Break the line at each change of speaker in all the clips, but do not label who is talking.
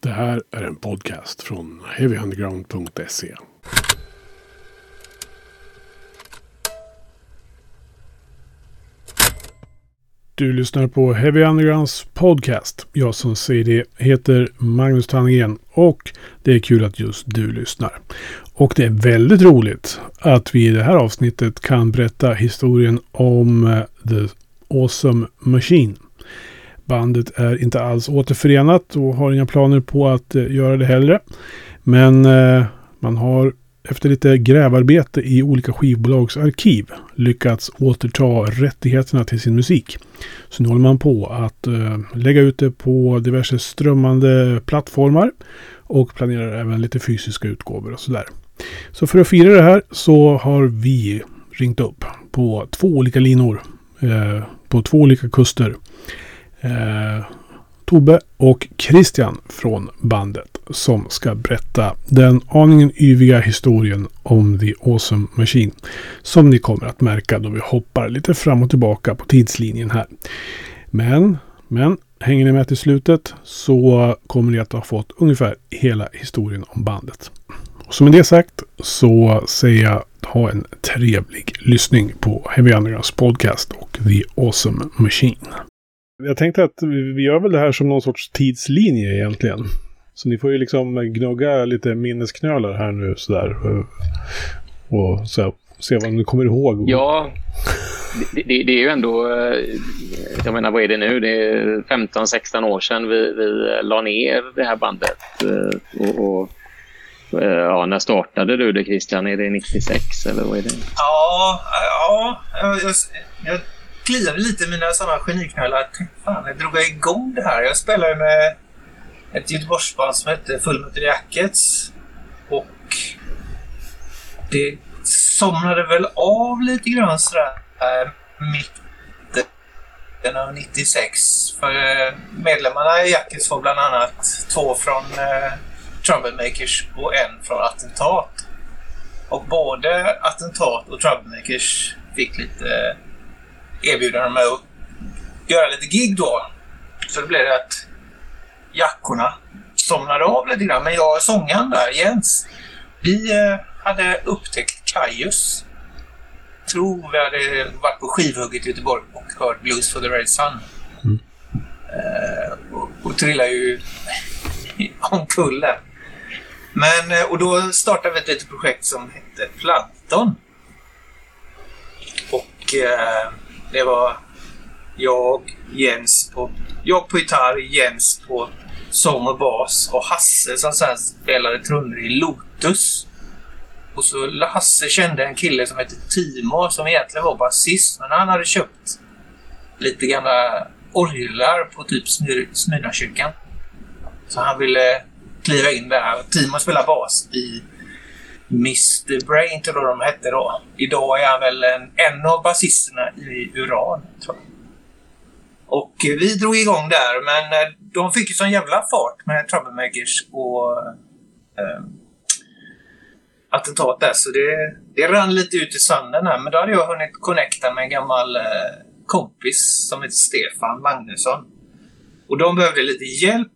Det här är en podcast från heavyunderground.se. Du lyssnar på Heavy Undergrounds podcast. Jag som säger det heter Magnus Tannegren och det är kul att just du lyssnar. Och det är väldigt roligt att vi i det här avsnittet kan berätta historien om eh, The Awesome Machine. Bandet är inte alls återförenat och har inga planer på att eh, göra det heller. Men eh, man har efter lite grävarbete i olika skivbolags arkiv lyckats återta rättigheterna till sin musik. Så nu håller man på att eh, lägga ut det på diverse strömmande plattformar och planerar även lite fysiska utgåvor och sådär. Så för att fira det här så har vi ringt upp på två olika linor eh, på två olika kuster. Eh, Tobbe och Christian från bandet som ska berätta den aningen yviga historien om The Awesome Machine. Som ni kommer att märka då vi hoppar lite fram och tillbaka på tidslinjen här. Men, men hänger ni med till slutet så kommer ni att ha fått ungefär hela historien om bandet. Och som med det sagt så säger jag ha en trevlig lyssning på Heavy Undergrounds podcast och The Awesome Machine. Jag tänkte att vi gör väl det här som någon sorts tidslinje egentligen. Så ni får ju liksom gnugga lite minnesknölar här nu sådär. Och så, se vad ni kommer ihåg.
Ja, det, det, det, är ju ändå, jag menar vad är det nu? Det är 15-16 år sedan vi, vi la ner det här bandet. Och, och ja, när startade du det Christian? Är det 96 eller vad är det?
Ja, ja jag, jag kliade lite i mina sådana geniknölar. Fan, jag drog jag igång det här? Jag spelade med ett Göteborgsband som hette Full Jackets. Och det somnade väl av lite grann sådär eh, mitten av 96. För eh, medlemmarna i Jackets var bland annat två från eh, Troublemakers och en från Attentat. Och både Attentat och Troublemakers fick lite erbjudande med att göra lite gig då. Så det blev det att jackorna somnade av lite grann. Men jag och sångaren där, Jens, vi eh, hade upptäckt Kajus. Tror vi hade varit på skivhugget i Göteborg och hört Blues for the Red Sun. Mm. Uh, och, och trillade ju omkull där. Men, eh, och då startade vi ett litet projekt som hette Plankton. Och uh, det var jag, Jens på, jag på gitarr, Jens på sång och bas och Hasse som sen spelade trummor i Lotus. Och så Hasse kände en kille som hette Timo som egentligen var basist men han hade köpt lite gamla orglar på typ Smyrnakyrkan. Så han ville kliva in där. Timo spelar bas i Mr Brain tror jag de hette då. Idag är han väl en, en av basisterna i Uran, tror jag. Och eh, vi drog igång där, men eh, de fick ju sån jävla fart med Troublemakers och eh, attentat där, så det, det rann lite ut i sanden här. Men då hade jag hunnit connecta med en gammal eh, kompis som heter Stefan Magnusson. Och de behövde lite hjälp.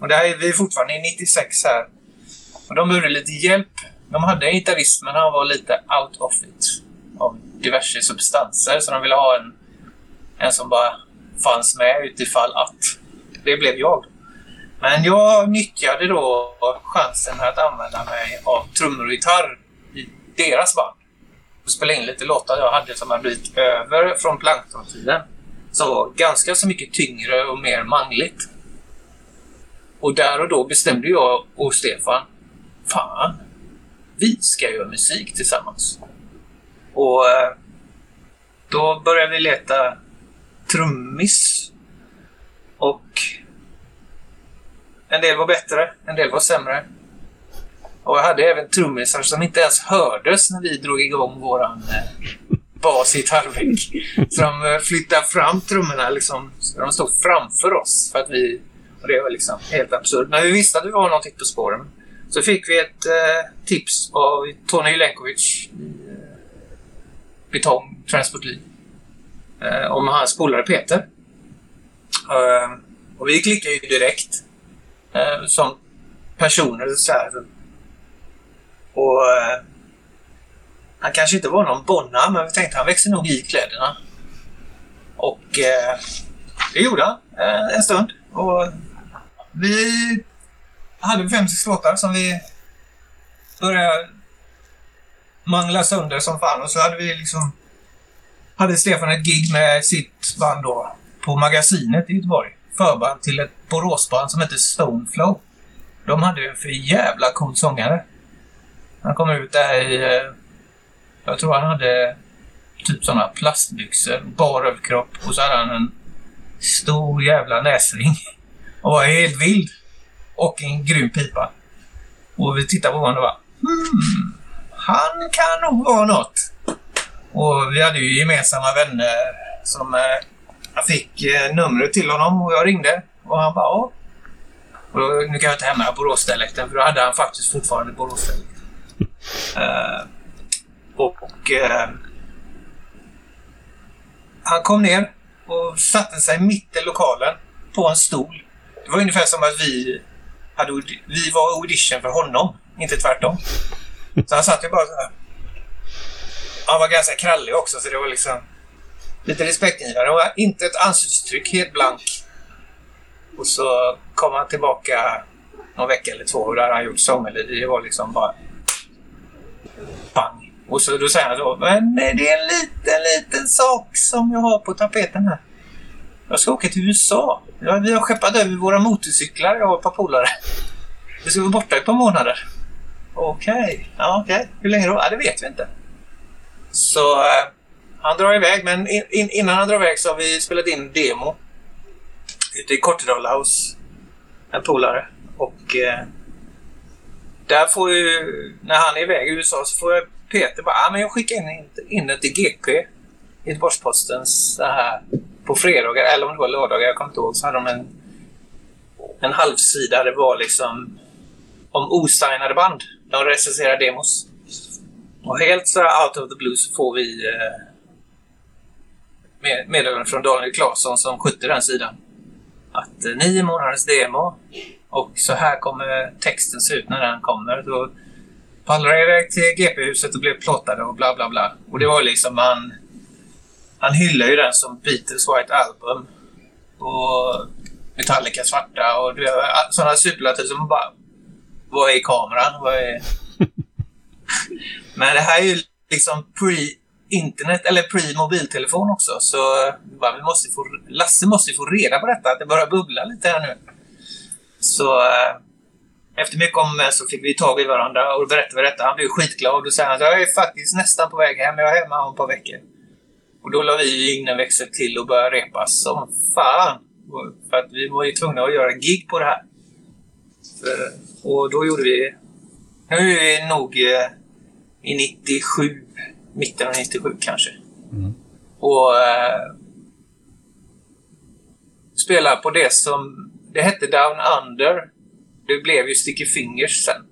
Och det här är vi fortfarande i 96 här. Och de behövde lite hjälp de hade en gitarrist, men han var lite out of it av diverse substanser. Så de ville ha en, en som bara fanns med utifall att. Det blev jag. Men jag nyttjade då chansen att använda mig av trummor och gitarr i deras band. Och spela in lite låtar jag hade som hade blivit över från planktontiden. Som var ganska så mycket tyngre och mer manligt. Och där och då bestämde jag och Stefan, fan, vi ska göra musik tillsammans. Och eh, då började vi leta trummis. Och en del var bättre, en del var sämre. Och jag hade även trummisar som inte ens hördes när vi drog igång våran eh, bas i. Så de eh, flyttade fram trummorna liksom, så de stod framför oss. För att vi, och det var liksom helt absurt. Men vi visste att vi var någonting på spåren. Så fick vi ett eh, tips av Tony Jelenkovic i eh, Betong Transport League eh, om hans polare Peter. Eh, och vi klickade ju direkt. eh, som personer. Så här. Och eh, han kanske inte var någon bonna, men vi tänkte han växer nog i kläderna. Och eh, det gjorde han eh, en stund. Och vi hade fem, sex låtar som vi började mangla sönder som fan. Och så hade vi liksom... Hade Stefan ett gig med sitt band då på Magasinet i Göteborg. Förband till ett Boråsband som hette Stoneflow. De hade ju en för jävla cool sångare. Han kom ut där i... Eh, jag tror han hade typ sådana plastbyxor, bar överkropp och så hade han en stor jävla näsring. Och var helt vild. Och en grym pipa. Och vi tittade på honom och bara hmm, han kan nog vara något. Och vi hade ju gemensamma vänner som... Eh, jag fick eh, numret till honom och jag ringde. Och han bara ja. Och då, nu kan jag inte hämma Boråsdialekten för då hade han faktiskt fortfarande Boråsdialekt. uh, och... Uh, han kom ner och satte sig mitt i lokalen på en stol. Det var ungefär som att vi, hade, vi var audition för honom, inte tvärtom. Så han satt ju bara så här. Han var ganska krallig också, så det var liksom lite respektingivande. Han var inte ett ansiktsuttryck, helt blank. Och så kom han tillbaka någon vecka eller två och där hade han gjort sångelid. Det var liksom bara... Pang! Och så då säger han så, men det är en liten, liten sak som jag har på tapeten här. Jag ska åka till USA. Ja, vi har skeppat över våra motorcyklar, jag och ett par polare. Vi ska vara borta i ett par månader. Okej, okay. ja. Okay. Hur länge då? Ja, det vet vi inte. Så eh, han drar iväg, men in, in, innan han drar iväg så har vi spelat in demo ute i Kortedala hos en polare. Och eh, där får ju, när han är iväg i USA så får jag Peter bara, ah, men jag skickar in, in det till GP, Göteborgs-Postens, här på fredagar, eller om det var lördagar, jag kommer inte ihåg, så hade de en, en halvsida. Det var liksom om osignade band. De recenserar demos. Och helt så out of the blue så får vi eh, meddelande från Daniel Claesson som skötte den sidan. Att eh, nio månaders demo och så här kommer texten se ut när den kommer. Då pallrade jag iväg till GP-huset och blev plåtade och bla bla bla. Och det var liksom man... Han hyllar ju den som Beatles White Album. Och Metallica svarta och sådana superlativ som bara... Vad är kameran? Vad är... Men det här är ju liksom pre-internet, eller pre-mobiltelefon också. Så bara, vi måste få, Lasse måste få reda på detta, att det börjar bubbla lite här nu. Så eh, efter mycket om så fick vi tag i varandra och berättade detta. Han blev skitglad och sa att jag är faktiskt nästan på väg hem. Jag är hemma om ett par veckor. Och då la vi in en växel till och började repa som fan. För att vi var ju tvungna att göra gig på det här. Och då gjorde vi... Nu är vi nog eh, i 97. Mitten av 97 kanske. Mm. Och... Eh, spela på det som... Det hette Down Under det blev ju Sticky Fingers sen.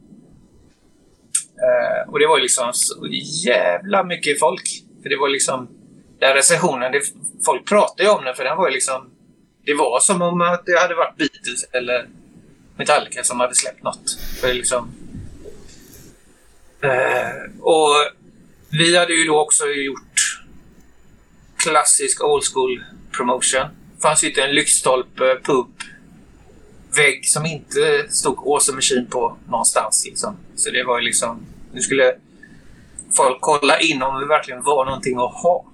Uh, och det var liksom så jävla mycket folk. För det var liksom... Den recensionen, det, folk pratade ju om den för den var ju liksom... Det var som om att det hade varit Beatles eller Metallica som hade släppt något. För liksom... eh, och vi hade ju då också gjort klassisk old school promotion. Det fanns ju inte en lyktstolpe, pub vägg som inte stod Awesome Machine på någonstans. Liksom. Så det var ju liksom... Nu skulle folk kolla in om det verkligen var någonting att ha.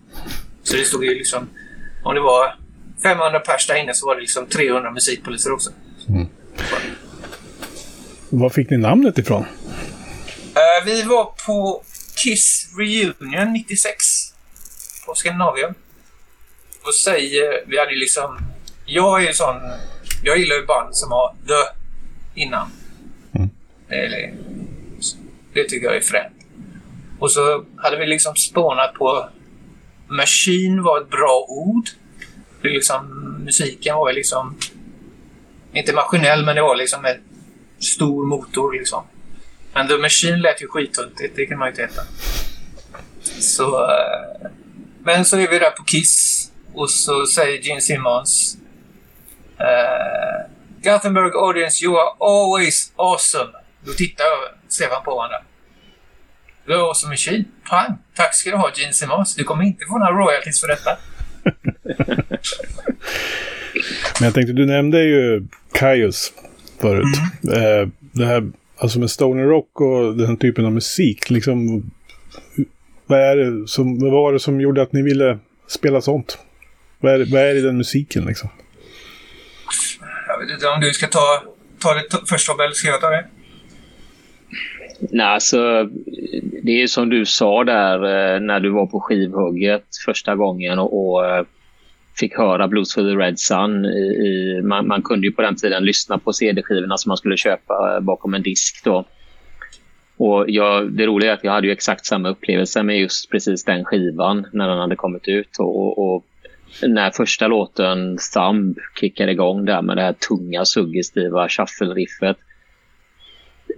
Så det stod ju liksom... Om det var 500 pers där inne så var det liksom 300 musikpoliser också. Mm.
Var fick ni namnet ifrån?
Uh, vi var på Kiss Reunion 96 på Skandinavien. Och säger... Vi hade liksom... Jag är ju sån jag gillar ju band som har the innan. Mm. Det, det tycker jag är fränt. Och så hade vi liksom spånat på... Machine var ett bra ord. Det liksom, musiken var ju liksom... Inte maskinell, men det var liksom en stor motor liksom. Men The Machine lät ju skithuntigt, det kan man ju inte heta. Så... Eh, men så är vi där på Kiss och så säger Gene Simmons Uh, Gothenburg audience, you are always awesome. Då tittar Stefan på honom. Du är awesome machine. Pang! Tack ska du ha, Gene Simmons. Du kommer inte få några royalties för detta.
Men jag tänkte, du nämnde ju Kaius förut. Mm. Eh, det här alltså med stoner rock och den typen av musik. Liksom, vad, är det som, vad var det som gjorde att ni ville spela sånt? Vad är, vad är det i den musiken liksom?
Jag vet inte om du ska ta, ta det först Tobbe, eller ska jag ta det?
Nej, alltså, det är som du sa där eh, när du var på skivhugget första gången och, och eh, fick höra Blues for the Red Sun. I, i, man, man, kunde ju på den tiden lyssna på CD-skivorna som man skulle köpa eh, bakom en disk. Då. Och jag, det roliga är att jag hade ju exakt samma upplevelse med just precis den skivan när den hade kommit ut. Och, och när första låten Thumb kickade igång där med det här tunga suggestiva shuffle-riffet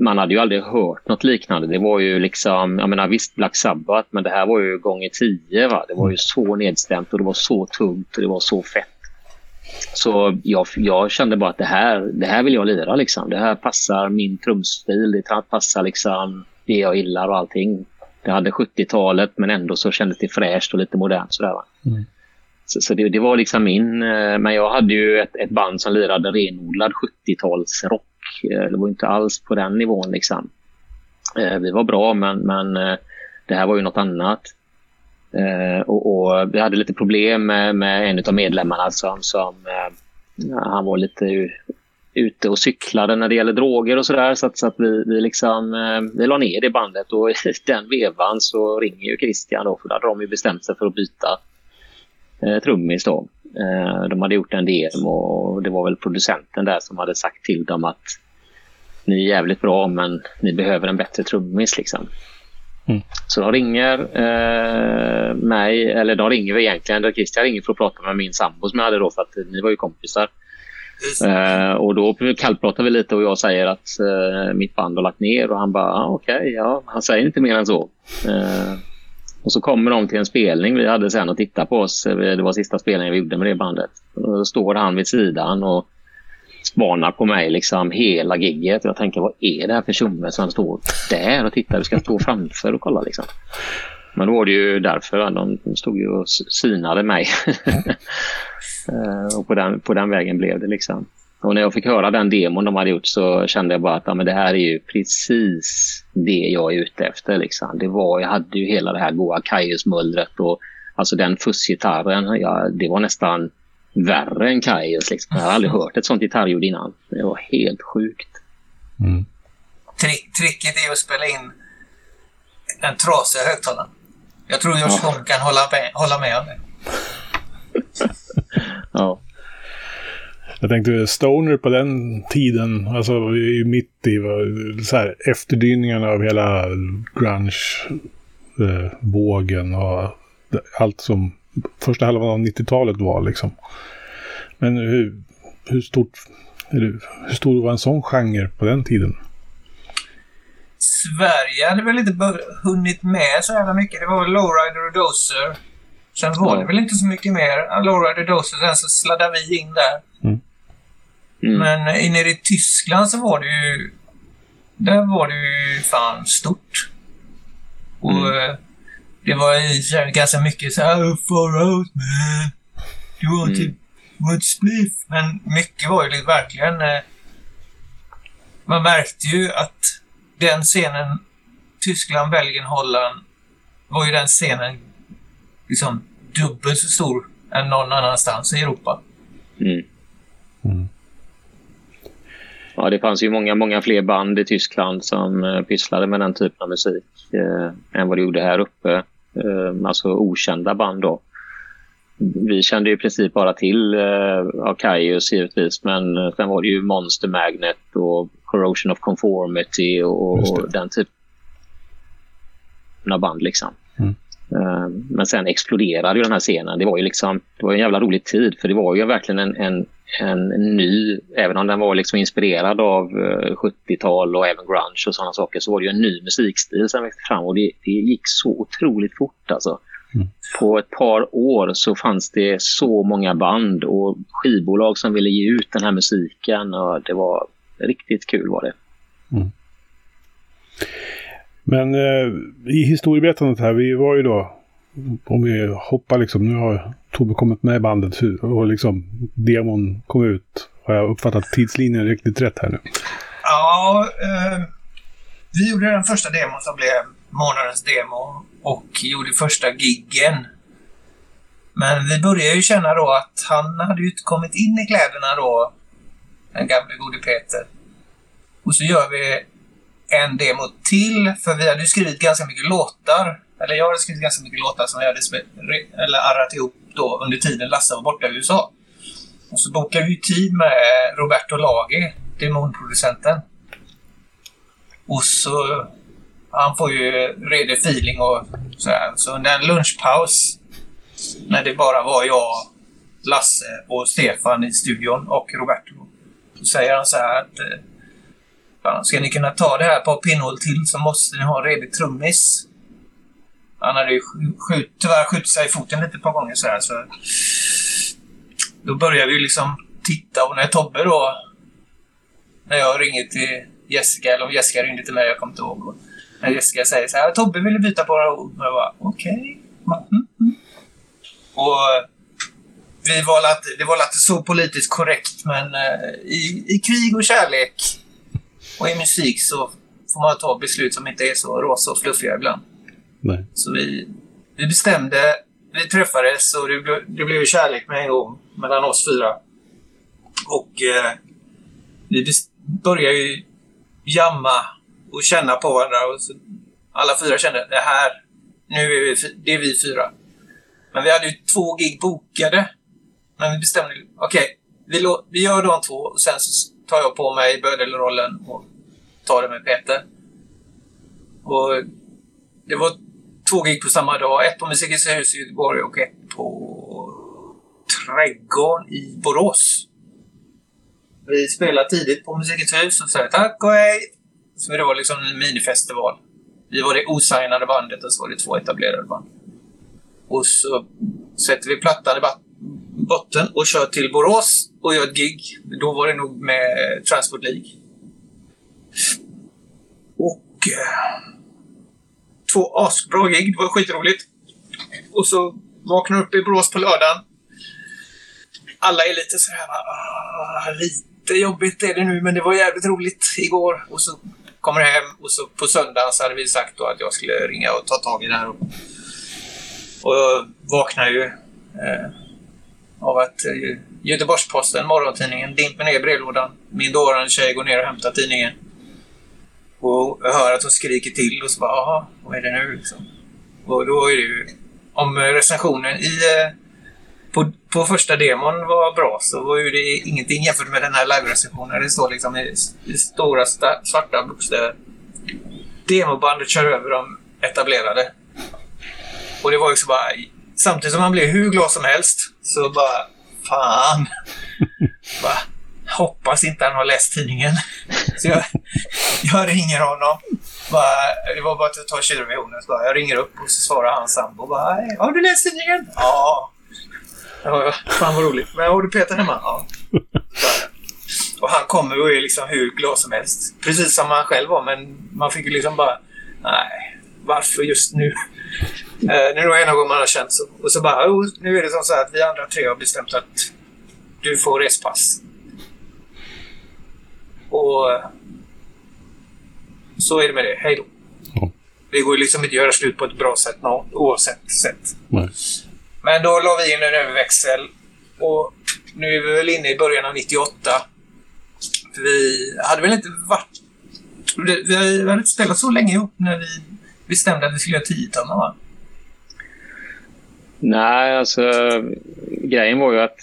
man hade ju aldrig hört något liknande. Det var ju liksom, jag menar visst Black Sabbath, men det här var ju gånger tio. Va? Det var ju så nedstämt och det var så tungt och det var så fett. Så jag, jag kände bara att det här, det här vill jag lira. Liksom. Det här passar min trumstil. Det passar liksom det jag gillar och allting. Det hade 70-talet men ändå så kändes det fräscht och lite modernt. Sådär? Mm. Så, så det, det, var liksom min... Eh, men jag hade ju ett, ett band som lirade renodlad 70-talsrock Eh, Eh, det var inte alls på den nivån. Liksom. Eh, vi var bra, men, men eh, det här var ju något annat. Och, och, vi hade lite problem med, med en av medlemmarna som, som han var lite ute och cyklade när det gäller droger och sådär. Så, att, så att vi, vi, liksom, vi la ner det bandet och i den vevan så ringer ju Christian då, för då hade de ju bestämt sig för att byta eh, trummis då. Eh, de hade gjort en demo och det var väl producenten där som hade sagt till dem att ni är jävligt bra men ni behöver en bättre trummis liksom. Mm. Så de ringer eh, mig, eller de ringer vi egentligen, Christian ringer för att prata med min sambo som jag hade då för att ni var ju kompisar. Uh, och då kallpratar vi lite och jag säger att uh, mitt band har lagt ner och han bara ah, okej, okay, ja, han säger inte mer än så. Uh, och så kommer de till en spelning vi hade sen och titta på oss. Det var sista spelningen vi gjorde med det bandet. Då står han vid sidan och spanar på mig liksom hela gigget. Jag tänker, vad är det här för tjomme som står där och tittar? Du ska stå framför och kolla liksom. Men då var det ju därför. De stod ju och synade mig. Eh, och på den, på den vägen blev det liksom. Och när jag fick höra den demon de hade gjort så kände jag bara att ja, men det här är ju precis det jag är ute efter. Liksom. Det var, jag hade ju hela det här goa Kaius-mullret och alltså den fussgitarren. Ja, det var nästan värre än Kaius. Liksom. Jag har aldrig hört ett sånt gitarrljud innan. Det var helt sjukt.
Mm. Trick, tricket är att spela in den trasiga högtalaren. Jag tror Josh ja. kan hålla med, hålla med om det.
ja.
Jag tänkte Stoner på den tiden, alltså mitt i så här, efterdyningarna av hela grunge-vågen eh, och allt som första halvan av 90-talet var liksom. Men hur, hur stort hur stor var en sån genre på den tiden?
Sverige hade väl inte hunnit med så jävla mycket. Det var väl Lowrider och Dozer. Sen var ja. det väl inte så mycket mer. Lowrider och Dozer, sen så sladdade vi in där. Mm. Mm. Men nere i Tyskland så var det ju... Där var det ju fan stort. Och mm. Eh, det var ju ganska mycket så här far out man. Du want mm. to spliff. Men mycket var ju verkligen... Eh, man märkte ju att den scenen, Tyskland, Belgien, Holland, var ju den scenen liksom dubbelt så stor än någon annanstans i Europa. Mm. Mm.
Ja, det fanns ju många, många fler band i Tyskland som uh, pysslade med den typen av musik uh, än vad det gjorde här uppe. Uh, alltså okända band då. Vi kände ju i princip bara till uh, Arcaius givetvis men sen var det ju Monster Magnet och Corrosion of Conformity och, och den typen av band liksom. Mm. Men sen exploderade ju den här scenen. Det var ju liksom, det var en jävla rolig tid för det var ju verkligen en, en en ny, även om den var liksom inspirerad av 70-tal eh, och även grunge och sådana saker, så var det ju en ny musikstil som växte fram och det, det gick så otroligt fort alltså. Mm. På ett par år så fanns det så många band och skivbolag som ville ge ut den här musiken. Och det var riktigt kul var det. Mm.
Men eh, i historieberättandet här, vi var ju då, om vi hoppar liksom, nu har Tobbe kommit med i bandet och liksom demon kom ut. Har jag uppfattat tidslinjen riktigt rätt här nu?
Ja, eh, vi gjorde den första demon som blev månadens demo och gjorde första giggen. Men vi började ju känna då att han hade ju inte kommit in i kläderna då, den gamle gode Peter. Och så gör vi en demo till, för vi hade ju skrivit ganska mycket låtar. Eller jag hade skrivit ganska mycket låtar som jag hade eller arrat ihop då under tiden Lasse var borta i USA. Och så bokade vi tid med Roberto Lagi, demonproducenten. Och så... Han får ju redig feeling och sådär. Så under en lunchpaus, när det bara var jag, Lasse och Stefan i studion och Roberto. Så säger han så här att eh, Fan, ska ni kunna ta det här på pinnhål till så måste ni ha en redig trummis. Han hade ju skjut, tyvärr skjutit sig i foten lite på gånger så här, så Då började vi liksom titta och när Tobbe då... När jag ringer till Jessica, eller om Jessica ringde till mig, jag kommer inte ihåg. Och när Jessica säger så här, Tobbe ville byta på några ord. Och jag bara, okej. Okay. Mm, -hmm. Och vi var lite, det var lite så politiskt korrekt, men eh, i, i krig och kärlek och i musik så får man ta beslut som inte är så rosa och fluffiga ibland. Nej. Så vi, vi bestämde, vi träffades och det, det blev kärlek med en gång mellan oss fyra. Och eh, vi började ju jamma och känna på varandra. Och så, alla fyra kände det här, nu är vi, det är vi fyra. Men vi hade ju två gig bokade. Men vi bestämde, okej, okay, vi, vi gör de två och sen så tar jag på mig bödelrollen och ta det med Peter. Och det var två gig på samma dag. Ett på Musikens hus i Göteborg och ett på Trädgården i Borås. Vi spelade tidigt på Musikens hus och sa tack och hej. Så det var liksom en minifestival. Vi var det osignade bandet och så var det två etablerade band. Och så sätter vi plattan i botten och kör till Borås och gör ett gig. Då var det nog med Transport League. Och eh, två asbra gig. Det var skitroligt. Och så vaknar upp i Borås på lördagen. Alla är lite så här... Ah, lite jobbigt är det nu, men det var jävligt roligt igår. Och så kommer hem och så på söndagen så hade vi sagt då att jag skulle ringa och ta tag i det här. Och, och jag vaknar ju eh, av att eh, Göteborgs-Posten, morgontidningen, dimper ner i brevlådan. Min dåvarande tjej går ner och hämtar tidningen. Och jag hör att hon skriker till och så bara, jaha, vad är det nu liksom? Och då är det ju, om recensionen i, eh, på, på första demon var bra så var ju det ingenting jämfört med den här live-recensionen. Det står liksom i, i stora svarta bokstäver. Demobandet kör över de etablerade. Och det var ju så bara, samtidigt som man blev hur glad som helst, så bara, fan. bara, hoppas inte han har läst tidningen. Så jag, jag ringer honom. Bara, det var bara att ta kylversionen. Jag ringer upp och så svarar hans sambo. Bara, har du läst tidningen? Ja. ja. Fan vad roligt. Men har du Peter hemma? Ja. Och han kommer och är liksom hur glad som helst. Precis som han själv var, men man fick ju liksom bara... Nej, varför just nu? Eh, nu är det en gång man har känt så. Och så bara, oh, nu är det som så att vi andra tre har bestämt att du får respass. Och så är det med det. Hej då. Ja. Det går ju liksom inte att göra slut på ett bra sätt nå, oavsett sätt. Nej. Men då la vi in en överväxel och nu är vi väl inne i början av 98. Vi hade väl inte varit... Vi hade inte spelat så länge ihop när vi bestämde att vi skulle göra 10 va?
Nej, alltså grejen var ju att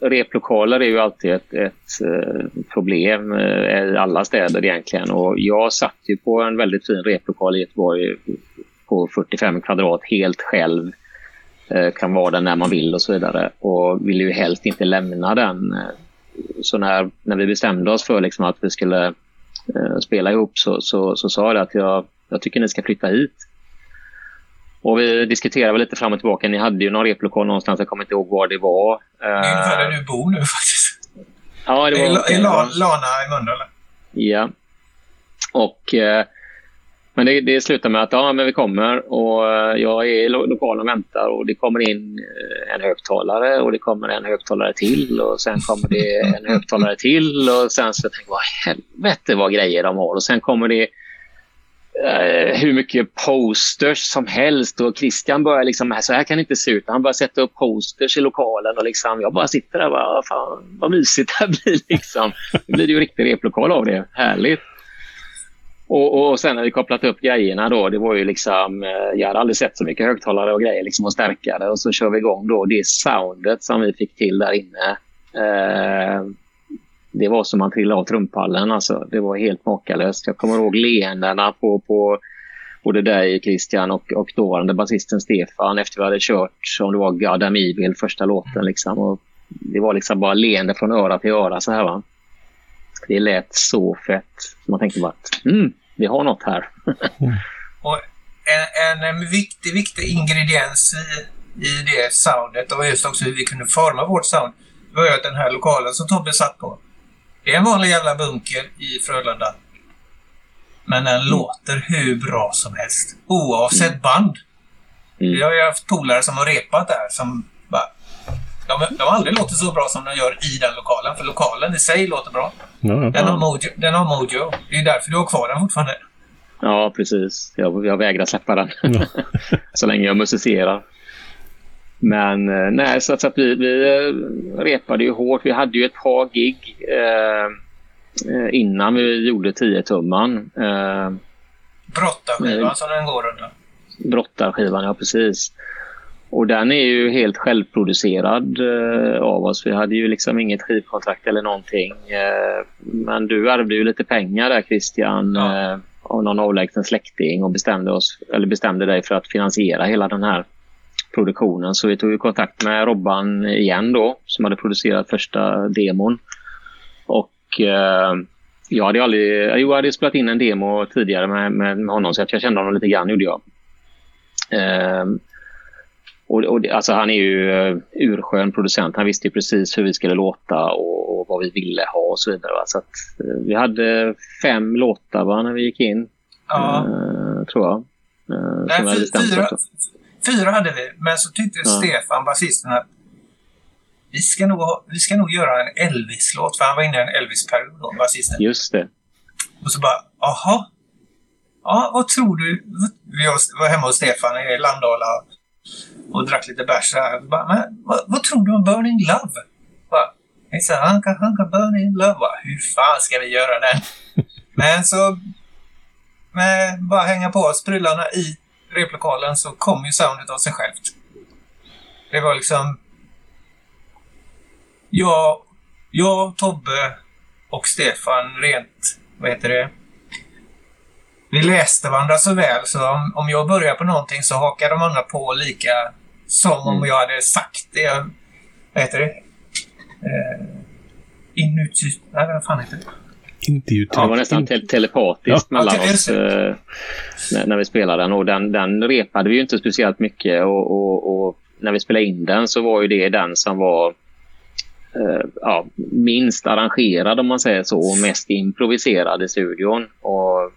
replokaler är ju alltid ett, ett eh, problem eh, i alla städer egentligen. Och jag satt ju på en väldigt fin replokal i Göteborg på 45 kvadrat helt själv. Eh, kan vara där när man vill och så vidare. Och ville ju helst inte lämna den. Så när, när vi bestämde oss för liksom att vi skulle spela ihop så, så, så sa jag att jag, jag tycker ni ska flytta hit. Och vi diskuterade lite fram och tillbaka. Ni hade ju någon replokal någonstans, jag kommer inte ihåg var det var.
Det är ungefär där du bor nu faktiskt.
Ja, det var...
I, i La, Lana i Mölndal.
Ja. Och... Eh, men det, det slutar med att ja, men vi kommer och eh, jag är i lo lokalen och väntar och det kommer in eh, en högtalare och det kommer en högtalare till och sen kommer det en högtalare till och sen så tänker jag vad helvete vad grejer de har och sen kommer det eh, hur mycket posters som helst och Christian börjar liksom, så här kan det inte se ut. Han börjar sätta upp posters i lokalen och liksom, jag bara sitter där och bara, fan vad mysigt det här blir liksom. Det blir ju riktig replokal av det. Härligt. Och, och sen när vi kopplat upp grejerna då, det var ju liksom, eh, jag hade aldrig sett så mycket högtalare och grejer liksom och stärkare. Och så kör vi igång då det soundet som vi fick till där inne. Eh, det var som man trillade av trumpallen alltså. Det var helt makalöst. Jag kommer ihåg leendena på, på både dig Christian och, och dåvarande basisten Stefan efter vi hade kört, om det var God Evil, första låten liksom. Och det var liksom bara leende från öra till öra så här va. Det lät så fett. Man tänkte bara mm, vi har något här.
och en, en, viktig, viktig ingrediens i, i det soundet och just också hur vi kunde forma vårt sound var ju att den här lokalen som Tobbe satt på. Det är en vanlig jävla bunker i Frölunda. Men den mm. låter hur bra som helst. Oavsett mm. band. Mm. Vi har ju haft polare som har repat där som bara... De, de har aldrig låtit så bra som de gör i den lokalen. För lokalen i sig låter bra. Ja, den, har mojo, den har mojo. Det är därför du har kvar den fortfarande.
Ja, precis. Jag, jag vägrar släppa den. Så länge jag musicerar. Men eh, nej, så att vi, vi eh, repade ju hårt. Vi hade ju ett par gig eh, eh innan vi gjorde 10-tumman. Eh,
Brottarskivan som den går under.
Brottarskivan, ja precis. Och den är ju helt självproducerad eh, av oss. Vi hade ju liksom inget skivkontrakt eller någonting. Eh, men du ärvde ju lite pengar där Christian ja. eh, av någon avlägsen släkting och bestämde, oss, eller bestämde dig för att finansiera hela den här produktionen. Så vi tog kontakt med Robban igen då som hade producerat första demon. Och eh, jag hade aldrig, jo, jag hade spelat in en demo tidigare med, med, med honom så jag kände honom lite grann gjorde jag. Eh, och, och, alltså han är ju uh, urskön producent. Han visste precis hur vi skulle låta och, och vad vi ville ha och så vidare. Va? Så att, uh, vi hade fem låtar va, när vi gick in. Ja. Uh, tror jag.
Uh, Nej, fyra, fyra hade vi, men så tyckte ja. Stefan, basisten, att vi ska, nog, vi ska nog göra en Elvis-låt, för han var inne i en Elvis-period, basisten.
Just det.
Och så bara, aha. Ja, vad tror du? Vi var hemma hos Stefan i Landala och drack lite bärs. Men vad, vad, tror du om Burning Love? Jag sa, hanka, hanka, Burning Love. Bara, Hur fan ska vi göra den? Men så med bara hänga på sprullarna i replokalen så kom ju soundet av sig självt. Det var liksom... Jag, jag Tobbe och Stefan rent, vad heter det? Vi läste varandra så väl så om, om jag börjar på någonting så hakar de andra på lika som om mm. jag hade sagt det. Vad heter det? Eh, inuti... Nej, vad fan heter det?
Intervjutyp. Ja, det var nästan te telepatiskt ja. mellan oss eh, när, när, vi spelade den. Och den, den repade vi ju inte speciellt mycket. Och, och, och, när vi spelade in den så var ju det den som var eh, ja, minst arrangerad om man säger så och mest improviserad i studion. Och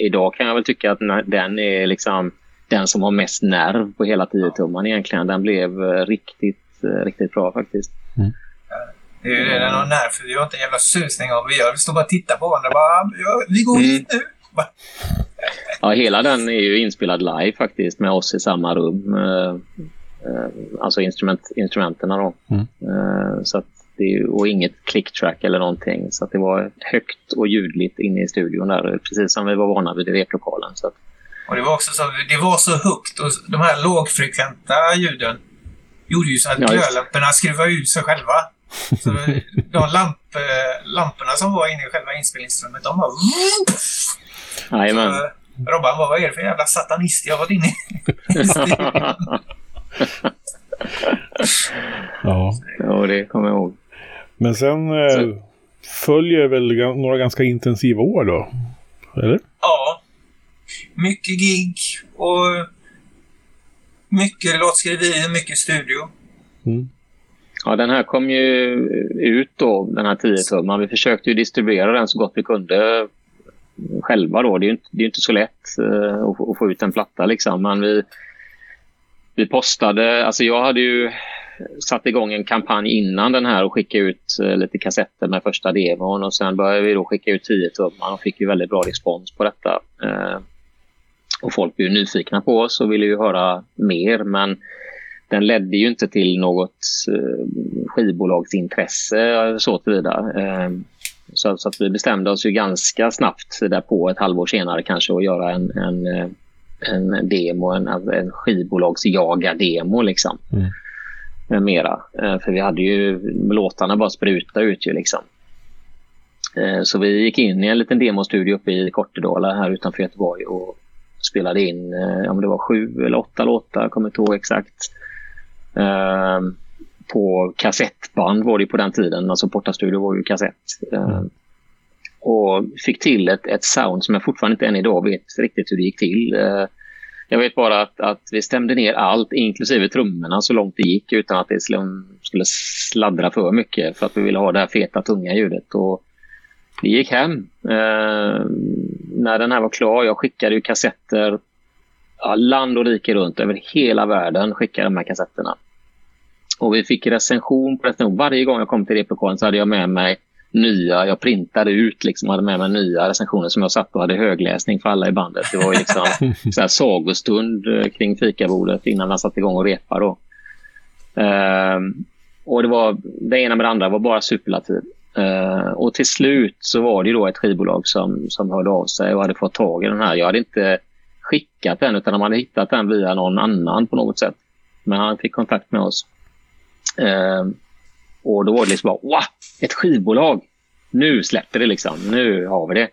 idag kan jag väl tycka att den är liksom den som har mest nerv på hela 10-tumman egentligen. Den blev eh, riktigt, eh, riktigt bra faktiskt. Mm.
Det är ju det, den har nerv för vi har inte en jävla susning om vi gör. Vi står bara och tittar på varandra. Bara, ja, vi går mm. hit nu.
Ja, hela den är ju inspelad live faktiskt med oss i samma rum. Eh, alltså instrument, instrumenten då. Mm. Så att det, och inget clicktrack eller någonting. Så att det var högt och ljudligt inne i studion där. Precis som vi var vana vid i replokalen. Så att,
och det var också så, det var så högt och de här lågfrekventa ljuden gjorde ju så att ja, glödlamporna skruvade ut sig själva. Så de lamp, lamporna som var inne i själva inspelningsrummet, de var...
Jajamän.
Robban vad är det för jävla satanist jag har varit inne i?
ja. ja, det kommer jag ihåg.
Men sen eh, följer väl några ganska intensiva år då? Eller?
Ja, mycket gig och mycket låtskriveri, mycket studio. Mm.
Ja, den här kom ju ut då, den här 10-tumman. Vi försökte ju distribuera den så gott vi kunde själva då. Det är ju inte, det är inte så lätt uh, att, att, få ut en platta liksom. Men vi, vi postade, alltså jag hade ju satt igång en kampanj innan den här och skickade ut uh, lite kassetter med första demon och sen började vi då skicka ut 10-tumman och fick ju väldigt bra respons på detta. Uh, och folk blev nyfikna på oss och ville ju höra mer men den ledde ju inte till något skivbolagsintresse så tillvida. Så, så att vi bestämde oss ju ganska snabbt på ett halvår senare kanske att göra en, en, en demo, en, en skivbolagsjaga-demo liksom. Mm. Med mera. Eh, för vi hade ju låtarna bara spruta ut ju liksom. Eh, så vi gick in i en liten demostudio uppe i Kortedala här utanför Göteborg och spelade in, eh, om det var sju eller åtta låtar, jag kommer inte ihåg exakt på kassettband var det på den tiden. Alltså Portastudio var ju kassett. Eh, mm. Och fick till ett, ett sound som jag fortfarande inte än idag vet riktigt hur det gick till. Eh, jag vet bara att, att vi stämde ner allt, inklusive trummorna, så långt det gick utan att det skulle sladdra för mycket för att vi ville ha det här feta, tunga ljudet. Och det gick hem. Eh, när den här var klar, jag skickade ju kassetter ja, land och rike runt över hela världen skickade de här kassetterna. Och vi fick recension på recension. Varje gång jag kom till replokalen så hade jag med mig nya. Jag printade ut liksom, hade med mig nya recensioner som jag satt och hade högläsning för alla i bandet. Det var liksom så här sagostund eh, kring fikabordet innan man satte igång och repa då. Uh, och det var det ena med det andra var bara superlativ. Uh, och till slut så var det då ett skivbolag som, som hörde av sig och hade fått tag i den här. Jag hade inte skickat den utan de hade hittat den via någon annan på något sätt. Men han fick kontakt med oss. Eh, och då var det liksom bara, wow, ett skivbolag. Nu släpper det liksom. Nu har vi det.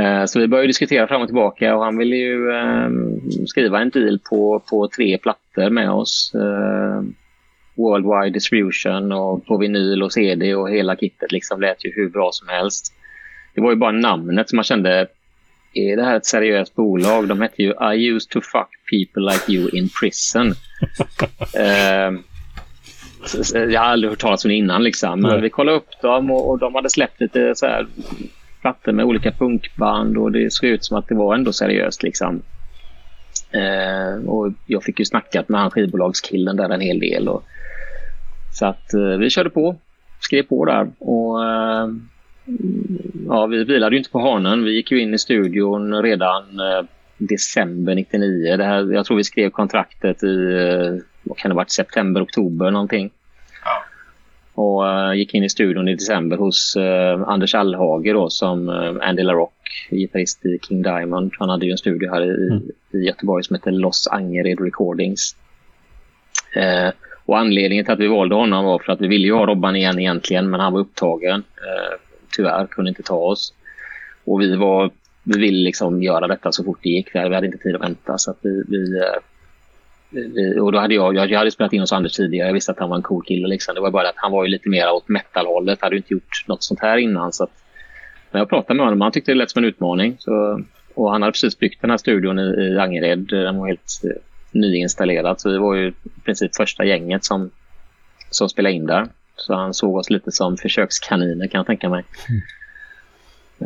Eh, så vi började diskutera fram och tillbaka och han ville ju eh, skriva en deal på, på tre plattor med oss. Eh, worldwide distribution och på vinyl och CD och hela kittet liksom lät ju hur bra som helst. Det var ju bara namnet som man kände, är det här ett seriöst bolag? De hette ju I used to fuck people like you in prison. eh, jag har aldrig hört talas om det innan. Liksom. Men vi kollade upp dem och, och, de hade släppt lite så här plattor med olika punkband och det såg ut som att det var ändå seriöst. Liksom. Eh, och jag fick ju snackat med han skivbolagskillen där en hel del. Och, så att eh, vi körde på, skrev på där. Och, eh, ja, vi vilade ju inte på hanen. Vi gick ju in i studion redan eh, december 99. Det här, jag tror vi skrev kontraktet i eh, vad kan det varit, september, oktober någonting. Ja. Och uh, gick in i studion i december hos uh, Anders Allhager då, som uh, Andy LaRock, gitarrist i King Diamond. Han hade ju en studio här i, mm. i Göteborg som heter Los Angered Recordings. Uh, och anledningen till att vi valde honom var för att vi ville ju ha Robban igen egentligen, men han var upptagen tyvärr kunde inte ta oss. Och vi var vi ville liksom göra detta så fort det gick. Vi hade inte tid att vänta. Så att vi, vi eh, och då hade jag, jag hade spelat in hos Anders tidigare. Jag visste att han var en cool kille. Liksom. Det var bara att han var ju lite mer åt metal-hållet. Hade inte gjort något sånt här innan. Så att, när jag pratade med honom, han tyckte det lät som en utmaning. Så, och han hade precis byggt den här studion i, i Angered. Den var helt eh, nyinstallerad. Så vi var ju i princip första gänget som, som spelade in där. Så han såg oss lite som försökskaniner kan jag tänka mig. Mm.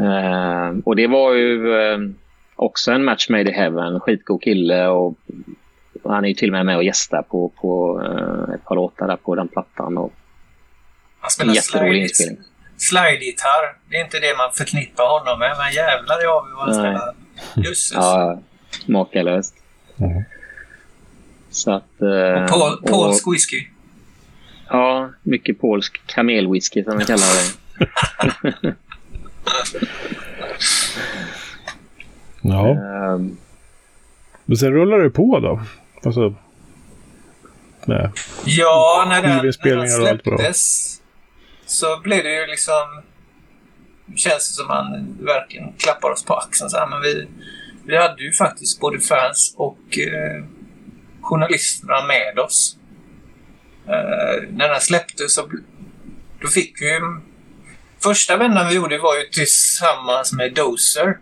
Uh, och det var ju uh, också en match made in heaven. Skitgod kille och han är ju till och med med och gästar på, på uh, ett par låtar där på den plattan. Och
han spelar slide, slide-gitarr. Det är inte det man förknippar honom med, men jävlar i vad han spelar. Jösses.
Ja, makalöst. Mm. Så att... Uh,
och Paul, polsk och, whisky.
Ja, mycket polsk kamelwhisky som vi kallar det.
ja. Um, men sen rullar det på då. Alltså,
nej. Ja, när den, när den släpptes så blev det ju liksom... känns det som man verkligen klappar oss på axeln. Så här, men vi, vi hade ju faktiskt både fans och eh, journalisterna med oss. Eh, när den släpptes så då fick vi Första vändan vi gjorde var ju tillsammans med Dozer.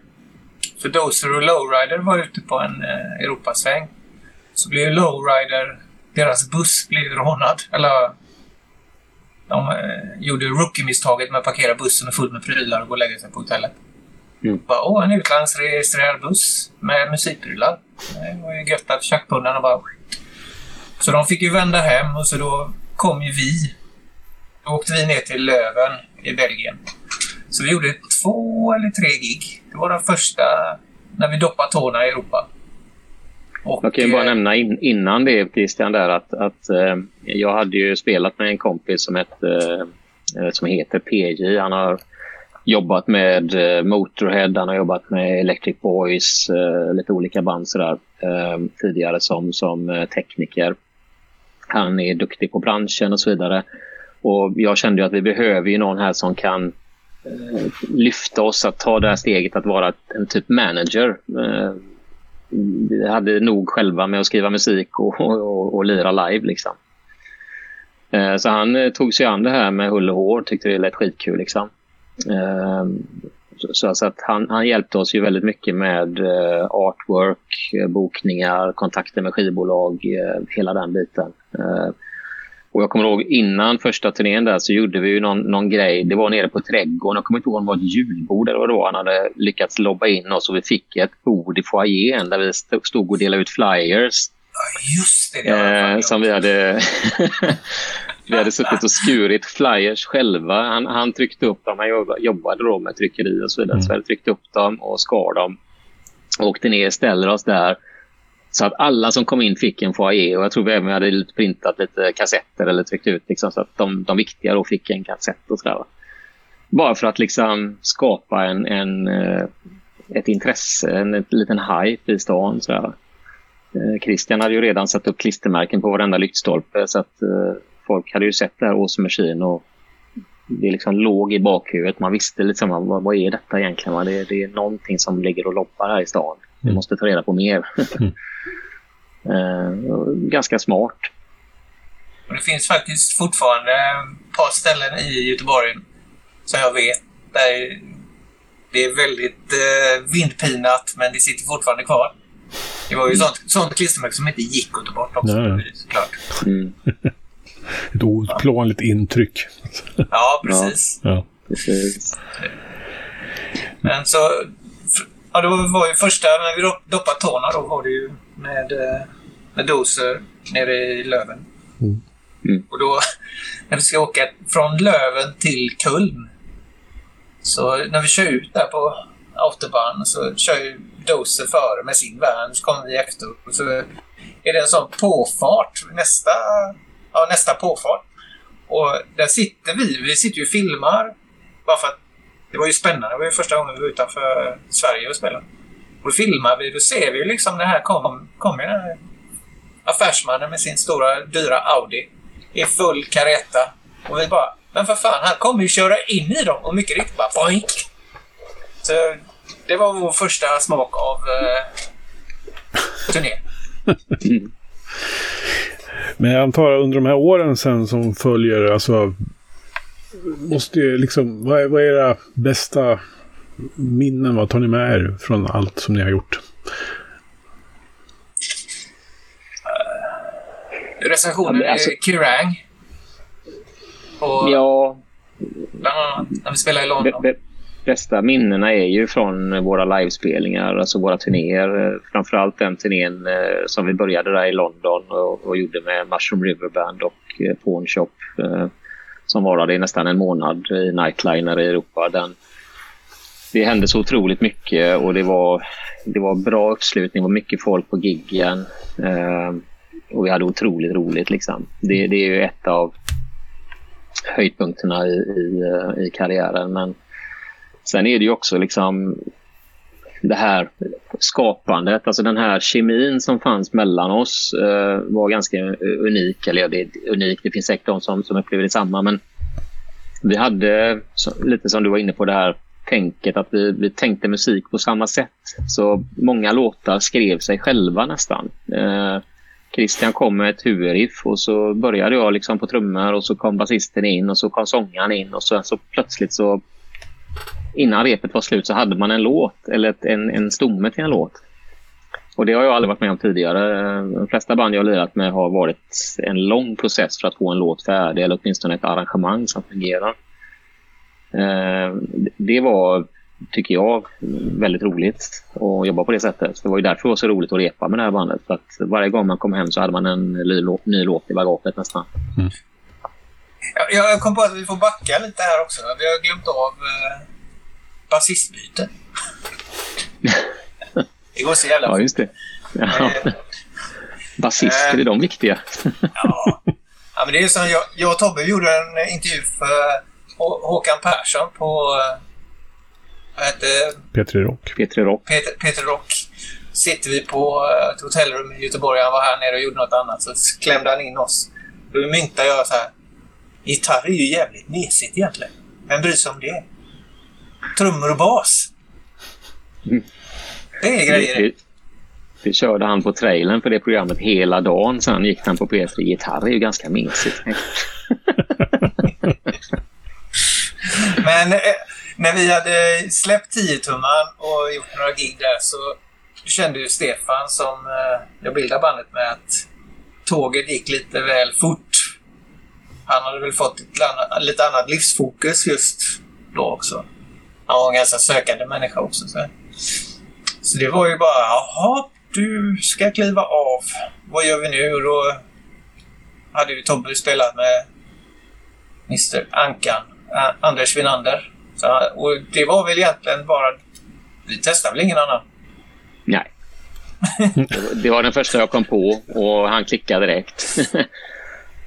För Dozer och Lowrider var ute på en eh, Europasväng. så blev Lowrider, deras buss blev rånad. Eller de eh, gjorde rookie-misstaget med att parkera bussen full med prylar och gå och lägga sig på hotellet. Mm. Bara, Åh, en utlandsregistrerad buss med musikprylar. Det var ju gött att tjackpundarna bara... Så de fick ju vända hem och så då kom ju vi. Då åkte vi ner till Löven i Belgien. Så vi gjorde två eller tre gig. Det var den första när vi doppade tårna i Europa.
Och, jag kan ju bara eh, nämna in, innan det Christian där att, att eh, jag hade ju spelat med en kompis som, ett, eh, som heter PJ. Han har jobbat med eh, Motorhead, han har jobbat med Electric Boys, eh, lite olika band sådär, eh, tidigare som, som tekniker. Han är duktig på branschen och så vidare. Och jag kände att vi behöver ju någon här som kan eh, lyfta oss att ta det här steget att vara en typ manager. Eh, vi hade nog själva med att skriva musik och, och, och lira live. Liksom. Eh, så han tog sig an det här med hull och hår, tyckte det lät skitkul. Liksom. Så, så att han, han, hjälpte oss ju väldigt mycket med uh, artwork, eh, bokningar, kontakter med skivbolag, uh, hela den biten. Uh, och jag kommer ihåg innan första turnén där så gjorde vi ju någon, någon grej. Det var nere på trädgården. Jag kommer inte ihåg om det var ett julbord eller vad det var. Han hade lyckats lobba in oss och vi fick ett bord i foajén där vi stod och delade ut flyers.
Just det, det
som vi hade Vi hade suttit och skurit flyers själva. Han, han tryckte upp dem. Han jobbade då med tryckeri och så vidare. Mm. Så vi hade tryckt upp dem och skar dem. Åkte ner, ställer oss där. Så att alla som kom in fick en foyer. Och jag tror vi även hade printat lite kassetter eller tryckt ut. Liksom, så att de, de viktiga då fick en kassett och sådär. Bara för att liksom skapa en, en, eh, ett intresse, en, en liten hype i stan. Sådär. Eh, Christian hade ju redan satt upp klistermärken på varenda lyktstolpe. Så att, eh, folk hade ju sett det här Awesome Machine och det liksom låg i bakhuvudet. Man visste liksom vad, vad är detta egentligen? Det, det är någonting som ligger och loppar här i stan. Vi mm. måste ta reda på mer. Mm. uh, ganska smart.
Och det finns faktiskt fortfarande ett par ställen i Göteborg som jag vet där det är väldigt uh, vindpinat men det sitter fortfarande kvar. Det var ju sånt, sånt klistermärke som inte gick att ta bort också. Nej. Såklart. Mm.
ett outplånligt intryck.
Ja, precis.
Ja.
precis.
Men så... Ja, det var ju första, när vi doppade tårna då var det ju med, eh, med doser nere i Löven. Mm. Mm. Och då, när vi ska åka från Löven till Kulm. Så när vi kör ut där på autobahn så kör ju Doser före med sin van så kommer vi efter. Och så är det en sån påfart nästa ja, nästa påfart. Och där sitter vi. Vi sitter ju och filmar. Bara för att det var ju spännande. Det var ju första gången vi var utanför Sverige och spelade. Och då filmar vi. Då ser vi ju liksom det här kommer kom den här affärsmannen med sin stora dyra Audi i full kareta. Och vi bara, men för fan, han kommer ju köra in i dem. Och mycket riktigt bara boink. Så det var vår första smak av eh, turné.
Men jag antar under de här åren sen som följer, alltså måste ju liksom, vad är, vad är era bästa minnen? Vad tar ni med er från allt som ni har gjort?
Uh, recensionen alltså, är Kirang.
Och ja.
Bland annat när vi spelade i London. Be, be,
bästa minnena är ju från våra livespelningar, alltså våra turnéer. Framförallt den turnén eh, som vi började där i London och, och gjorde med Mushroom River Band och eh, Pawn Shop eh, som varade i nästan en månad i Nightliner i Europa. Den, det hände så otroligt mycket och det var, det var bra uppslutning, det var mycket folk på giggen eh, och vi hade otroligt roligt. Liksom. Det, det är ju ett av höjdpunkterna i, i, eh, i karriären. Men Sen är det ju också liksom det här skapandet, alltså den här kemin som fanns mellan oss eh, var ganska unik. Eller ja, det är unikt, det finns säkert de som, som upplever detsamma. Men vi hade, så, lite som du var inne på, det här tänket att vi, vi tänkte musik på samma sätt. Så många låtar skrev sig själva nästan. Eh, Christian kom med ett huvudriff och så började jag liksom på trummor och så kom basisten in och så kom sångaren in och så, så plötsligt så innan repet var slut så hade man en låt eller ett, en, en stomme till en låt. Och det har jag aldrig varit med om tidigare. De flesta band jag har lirat med har varit en lång process för att få en låt färdig eller åtminstone ett arrangemang som fungerar. Eh, det var, tycker jag, väldigt roligt att jobba på det sättet. Det var ju därför det var så roligt att repa med det här bandet. För att varje gång man kom hem så hade man en ny låt i bagaget nästan. Mm.
Jag kom på att vi får backa lite här också. Vi har glömt av eh, basistbyte. det går så jävla
Ja, just det. Ja. Eh, Basister, eh, är de viktiga?
ja. ja, men det är som jag, jag och Tobbe gjorde en intervju för Håkan Persson på... Eh, vad hette
Petri Rock.
Petri Rock.
Peter, Peter Rock. Sitter vi på ett hotellrum i Göteborg. Han var här nere och gjorde något annat. Så klämde han in oss. Då myntade jag så här. Gitarr är ju jävligt mesigt egentligen. Vem bryr sig om det? Trummor och bas. Det är grejer. Det,
det körde han på trailern för det programmet hela dagen. Sen gick han på P3. Gitarr är ju ganska mesigt.
Men eh, när vi hade släppt 10-tumman och gjort några gig där så kände ju Stefan som eh, jag bildade bandet med att tåget gick lite väl fort. Han hade väl fått ett lite annat livsfokus just då också. Han var en ganska sökande människa också. Så, så det var ju bara, jaha, du ska kliva av. Vad gör vi nu? Och då hade ju Tobbe spelat med Mr Ankan, Anders Winander. Så, och det var väl egentligen bara... Vi testade väl ingen annan?
Nej. det var den första jag kom på och han klickade direkt.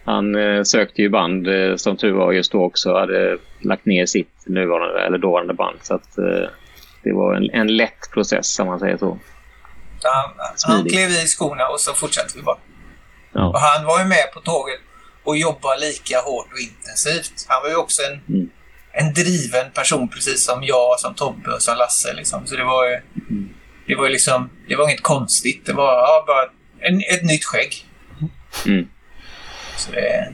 Han eh, sökte ju band eh, som tur var just då också. Hade lagt ner sitt nuvarande eller dåvarande band. Så att, eh, det var en, en lätt process om man säger så.
Han, han klev i skorna och så fortsatte vi bara. Ja. Och han var ju med på tåget och jobbade lika hårt och intensivt. Han var ju också en, mm. en driven person precis som jag, som Tobbe och som Lasse. Liksom. Så det var ju, mm. det var liksom, det var inget konstigt. Det var ja, bara en, ett nytt skägg. Mm.
Så det...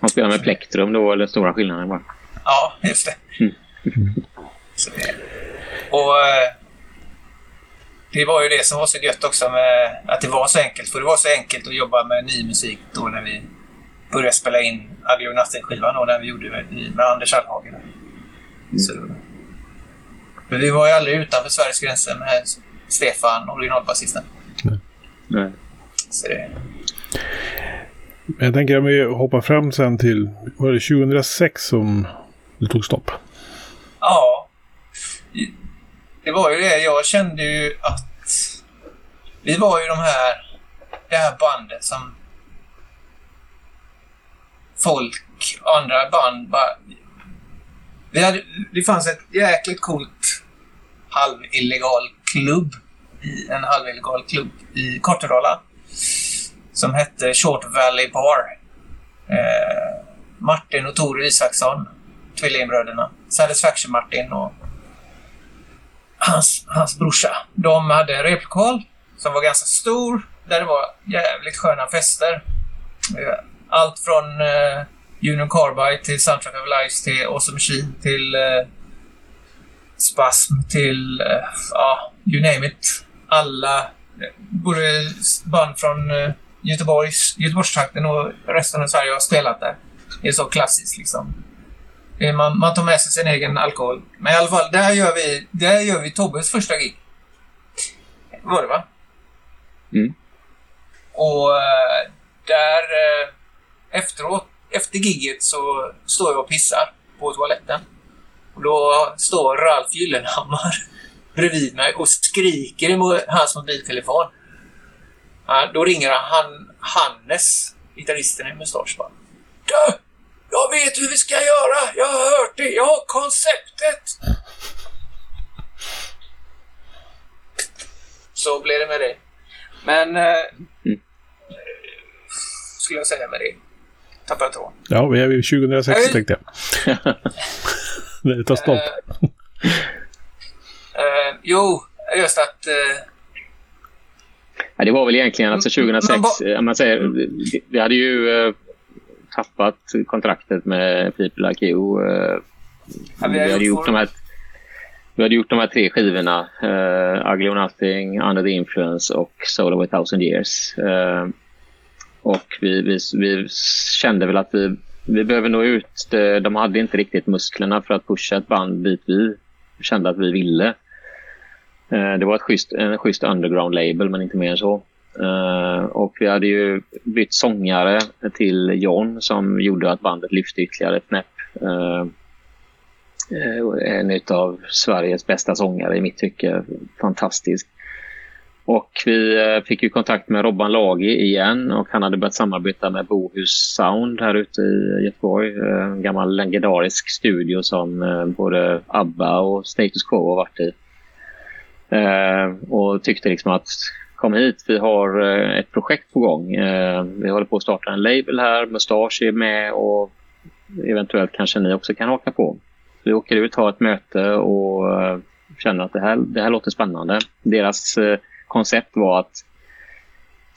Han spelar med plektrum då, eller stora skillnaden bara?
Ja, just det. Mm. Så det... Och eh, det var ju det som var så gött också med att det var så enkelt. För det var så enkelt att jobba med ny musik då när vi började spela in Addio Nothing-skivan då när vi gjorde det med Anders Allhagen. Mm. Så, men vi var ju aldrig utanför Sveriges gränser med Stefan, originalbasisten. Nej. Nej. Så det...
Jag tänker om vi hoppar fram sen till, var det 2006 som det tog stopp?
Ja. Det var ju det. Jag kände ju att vi var ju de här, det här bandet som folk, andra band bara... Vi hade, det fanns ett jäkligt coolt halvillegal klubb, i en halvillegal klubb i Kortedala som hette Short Valley Bar. Eh, Martin och Tor Isaksson, tvillingbröderna. Satisfaction Martin och hans, hans brorsa. De hade en replokal som var ganska stor, där det var jävligt sköna fester. Eh, allt från eh, Union Carbide till Soundtrack of Lives till Awesome Machine till eh, Spasm till, eh, ja, you name it. Alla, eh, både band från eh, Göteborgs, Göteborgstrakten och resten av Sverige har spelat där. Det är så klassiskt liksom. Man, man tar med sig sin egen alkohol. Men i alla fall, där gör vi, där gör vi Tobbes första gig. Var det va? Mm. Och äh, där äh, efteråt, efter giget så står jag och pissar på toaletten. Och då står Ralf Gyllenhammar bredvid mig och skriker i hans mobiltelefon. Ja, då ringer han Hannes, gitarristen i Mustasch bara. Jag vet hur vi ska göra! Jag har hört det! Jag har konceptet! Så blev det med det. Men... Eh, mm. Skulle jag säga med det. Tappade jag tråden.
Ja, vi är vid 2006 äh, tänkte jag. det tar stopp. Uh,
uh, jo, just att... Uh,
Ja, det var väl egentligen alltså 2006. Man, man säger, vi hade ju uh, tappat kontraktet med People Like You. Ja, vi, vi hade gjort de här vi hade gjort de här tre skivorna. Uh, Ugly or Nothing, Under the Influence och Soul of a thousand years. Uh, och vi, vi, vi, kände väl att vi, vi behöver nå ut. De hade inte riktigt musklerna för att pusha ett band dit vi kände att vi ville. Det var ett schysst, en schysst underground-label, men inte mer än så. Uh, och vi hade ju bytt sångare till John som gjorde att bandet lyfte ytterligare ett knäpp. Uh, en av Sveriges bästa sångare i mitt tycke. Fantastisk. Och vi fick ju kontakt med Robban Lagi igen och han hade börjat samarbeta med Bohus Sound här ute i Göteborg. En gammal legendarisk studio som både ABBA och Status Quo har varit i. Och tyckte liksom att kom hit, vi har eh, ett projekt på gång. Eh, vi håller på att starta en label här, Mustasch är med och eventuellt kanske ni också kan haka på. Vi åker ut, har ett möte och eh, känner att det här, det här låter spännande. Deras koncept var att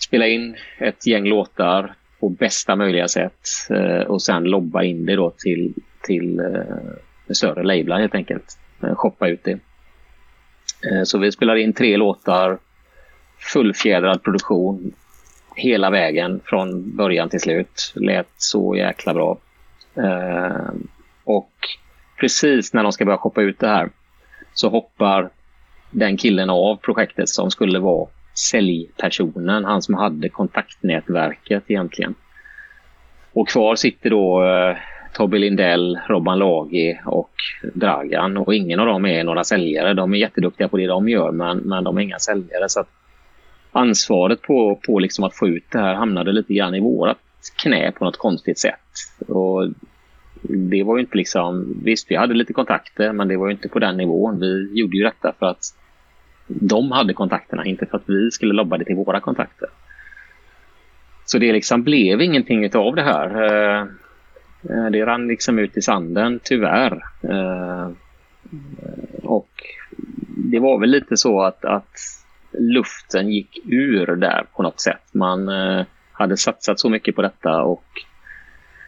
spela in ett gäng låtar på bästa möjliga sätt och sen lobba in det då till, till större lablar helt enkelt. Shoppa ut det. Så vi spelar in tre låtar, fullfjädrad produktion hela vägen från början till slut. Lät så jäkla bra. Eh, och precis när de ska börja shoppa ut det här så hoppar den killen av projektet som skulle vara säljpersonen, han som hade kontaktnätverket egentligen. Och kvar sitter då eh, Tobbe Lindell, Robban Lagi och Dragan. Och ingen av dem är några säljare. De är jätteduktiga på det de gör, men, men de är inga säljare. Så ansvaret på, på liksom att få ut det här hamnade lite grann i vårat knä på något konstigt sätt. Och det var ju inte liksom... Visst, vi hade lite kontakter, men det var inte på den nivån. Vi gjorde ju detta för att de hade kontakterna, inte för att vi skulle lobba det till våra kontakter. Så det liksom blev ingenting av det här. Eh, det rann liksom ut i sanden, tyvärr. Eh, och det var väl lite så att, att luften gick ur där på något sätt. Man eh, hade satsat så mycket på detta och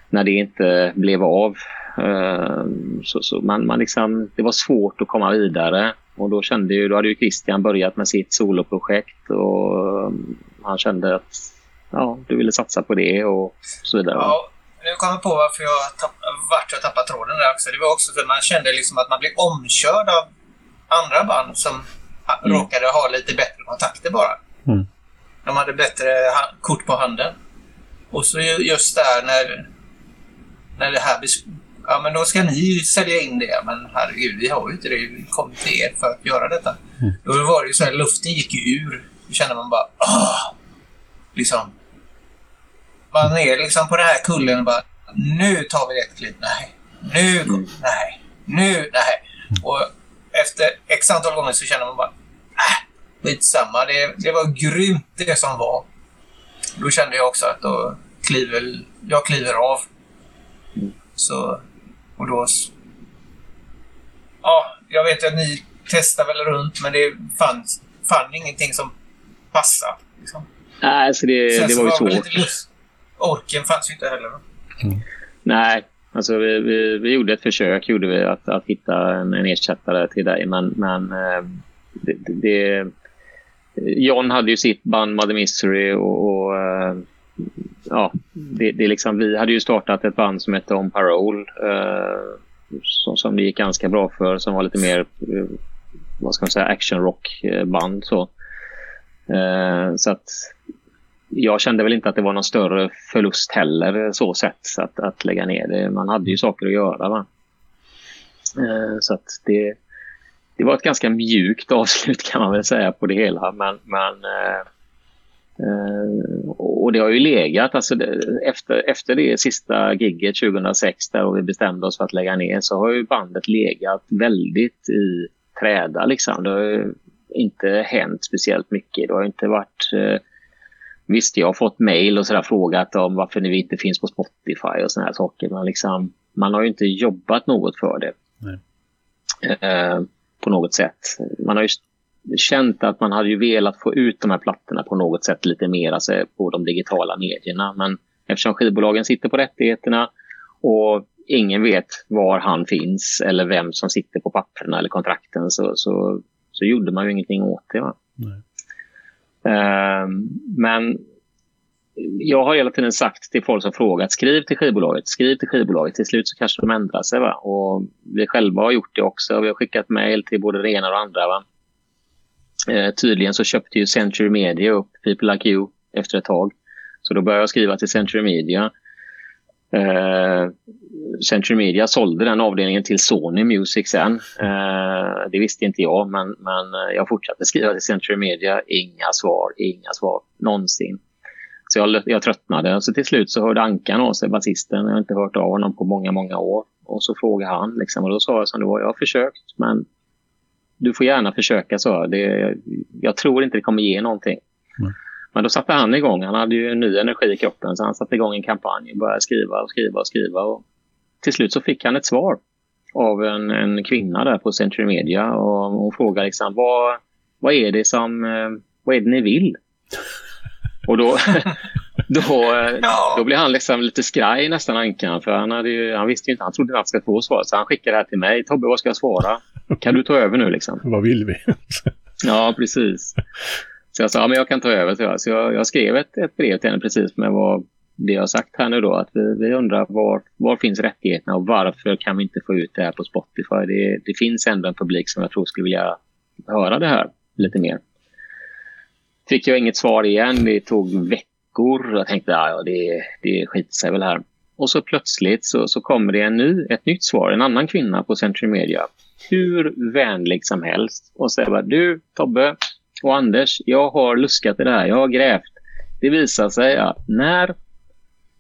när det inte blev av. Eh, så, så man, man liksom, det var svårt att komma vidare. Och då, kände ju, då hade ju Christian börjat med sitt soloprojekt och um, han kände att ja, du ville satsa på det och så vidare.
Ja, nu kom jag på varför jag tapp, vart jag tappade tråden där också. Det var också för att man kände liksom att man blev omkörd av andra band som mm. råkade ha lite bättre kontakter bara. Mm. De hade bättre kort på handen. Och så just där när när det här Ja, men då ska ni sälja in det. Men herregud, vi har ju inte det. Vi kom till er för att göra detta. Mm. Då var det ju så här, luften gick ju ur. Då kände man bara, åh! Liksom. Man är liksom på den här kullen och bara, nu tar vi ett klipp. Nej. Nu, mm. nej. Nu, nej. Och efter x antal gånger så känner man bara, äh, skitsamma. Det, det var grymt det som var. Då kände jag också att då kliver, jag kliver av. Så, och då... Ja, jag vet att ni testar väl runt, men det fanns fann ingenting som passade. Liksom.
Nej, alltså det, Sen det var ju svårt. Lite
orken fanns ju inte heller. Mm.
Nej, alltså vi, vi, vi, gjorde ett försök gjorde vi att, att hitta en, en ersättare till dig, men, men eh, det, det, John hade ju sitt band Mother Mystery och, och eh, ja, det, det liksom, vi hade ju startat ett band som hette On Parole eh, som, som det gick ganska bra för, som var lite mer eh, vad ska man säga, action rock band så. Eh, så att jag kände väl inte att det var någon större förlust heller så sett att, att lägga ner det. Man hade ju saker att göra. Va? Eh, så att det, det var ett ganska mjukt avslut kan man väl säga på det hela. Men, men eh, eh, och det har ju legat, alltså det, efter, efter det sista gigget 2006 där vi bestämde oss för att lägga ner så har ju bandet legat väldigt i träda liksom. Det har ju inte hänt speciellt mycket. Det har inte varit... Visst, jag har fått mejl och sådär frågat om varför ni inte finns på Spotify och sådana här saker. Men liksom, man har ju inte jobbat något för det. Uh, på något sätt. Man har ju känt att man hade ju velat få ut de här plattorna på något sätt lite mer alltså på de digitala medierna. Men eftersom skivbolagen sitter på rättigheterna och ingen vet var han finns eller vem som sitter på papperna eller kontrakten så, så, så gjorde man ju ingenting åt det. Va? Uh, Ehm, men jag har hela tiden sagt till folk som frågat, skriv till skivbolaget, skriv till skivbolaget. Till slut så kanske de ändrar sig. Va? Och vi själva har gjort det också. Vi har skickat mejl till både det ena och det andra. Va? Eh, tydligen så köpte ju Century Media upp People Like You efter ett tag. Så då började jag skriva till Century Media. Eh, Century Media sålde den avdelningen till Sony Music sen. Eh, det visste inte jag, men, men eh, jag fortsatte skriva till Century Media. Inga svar, inga svar någonsin. Så jag, jag tröttnade. Så till slut så hörde Ankan av sig, basisten. Jag har inte hört av honom på många, många år. Och så frågade han. Liksom, och då sa jag som det var, jag har försökt, men du får gärna försöka, så. Det, jag tror inte det kommer ge någonting. Mm. Men då satte han igång. Han hade ju en ny energi i kroppen så han satte igång en kampanj och började skriva och skriva och skriva. Och till slut så fick han ett svar av en, en kvinna där på Century Media och hon frågade liksom vad, vad är det som eh, vad är det ni vill? Och då, då, då blev han liksom lite skraj nästan Ankan för han, hade ju, han visste ju inte, han trodde att han skulle få svar så han skickade det här till mig. Tobbe, vad ska jag svara? Kan du ta över nu liksom?
vad vill vi?
ja, precis. Så jag sa, ja, men jag kan ta över. Så jag, så jag, jag skrev ett, ett brev till henne precis med vad det jag har sagt här nu då. Att vi, vi undrar var, var finns rättigheterna och varför kan vi inte få ut det här på Spotify? Det, det finns ändå en publik som jag tror skulle vilja höra det här lite mer. Fick jag inget svar igen. Det tog veckor. Jag tänkte, ja, det, det skiter sig väl här. Och så plötsligt så, så kommer det en ny, ett nytt svar. En annan kvinna på Century Media. Hur vänlig som helst. Och säger bara, du Tobbe, och Anders, jag har luskat i det här. Jag har grävt. Det visar sig att när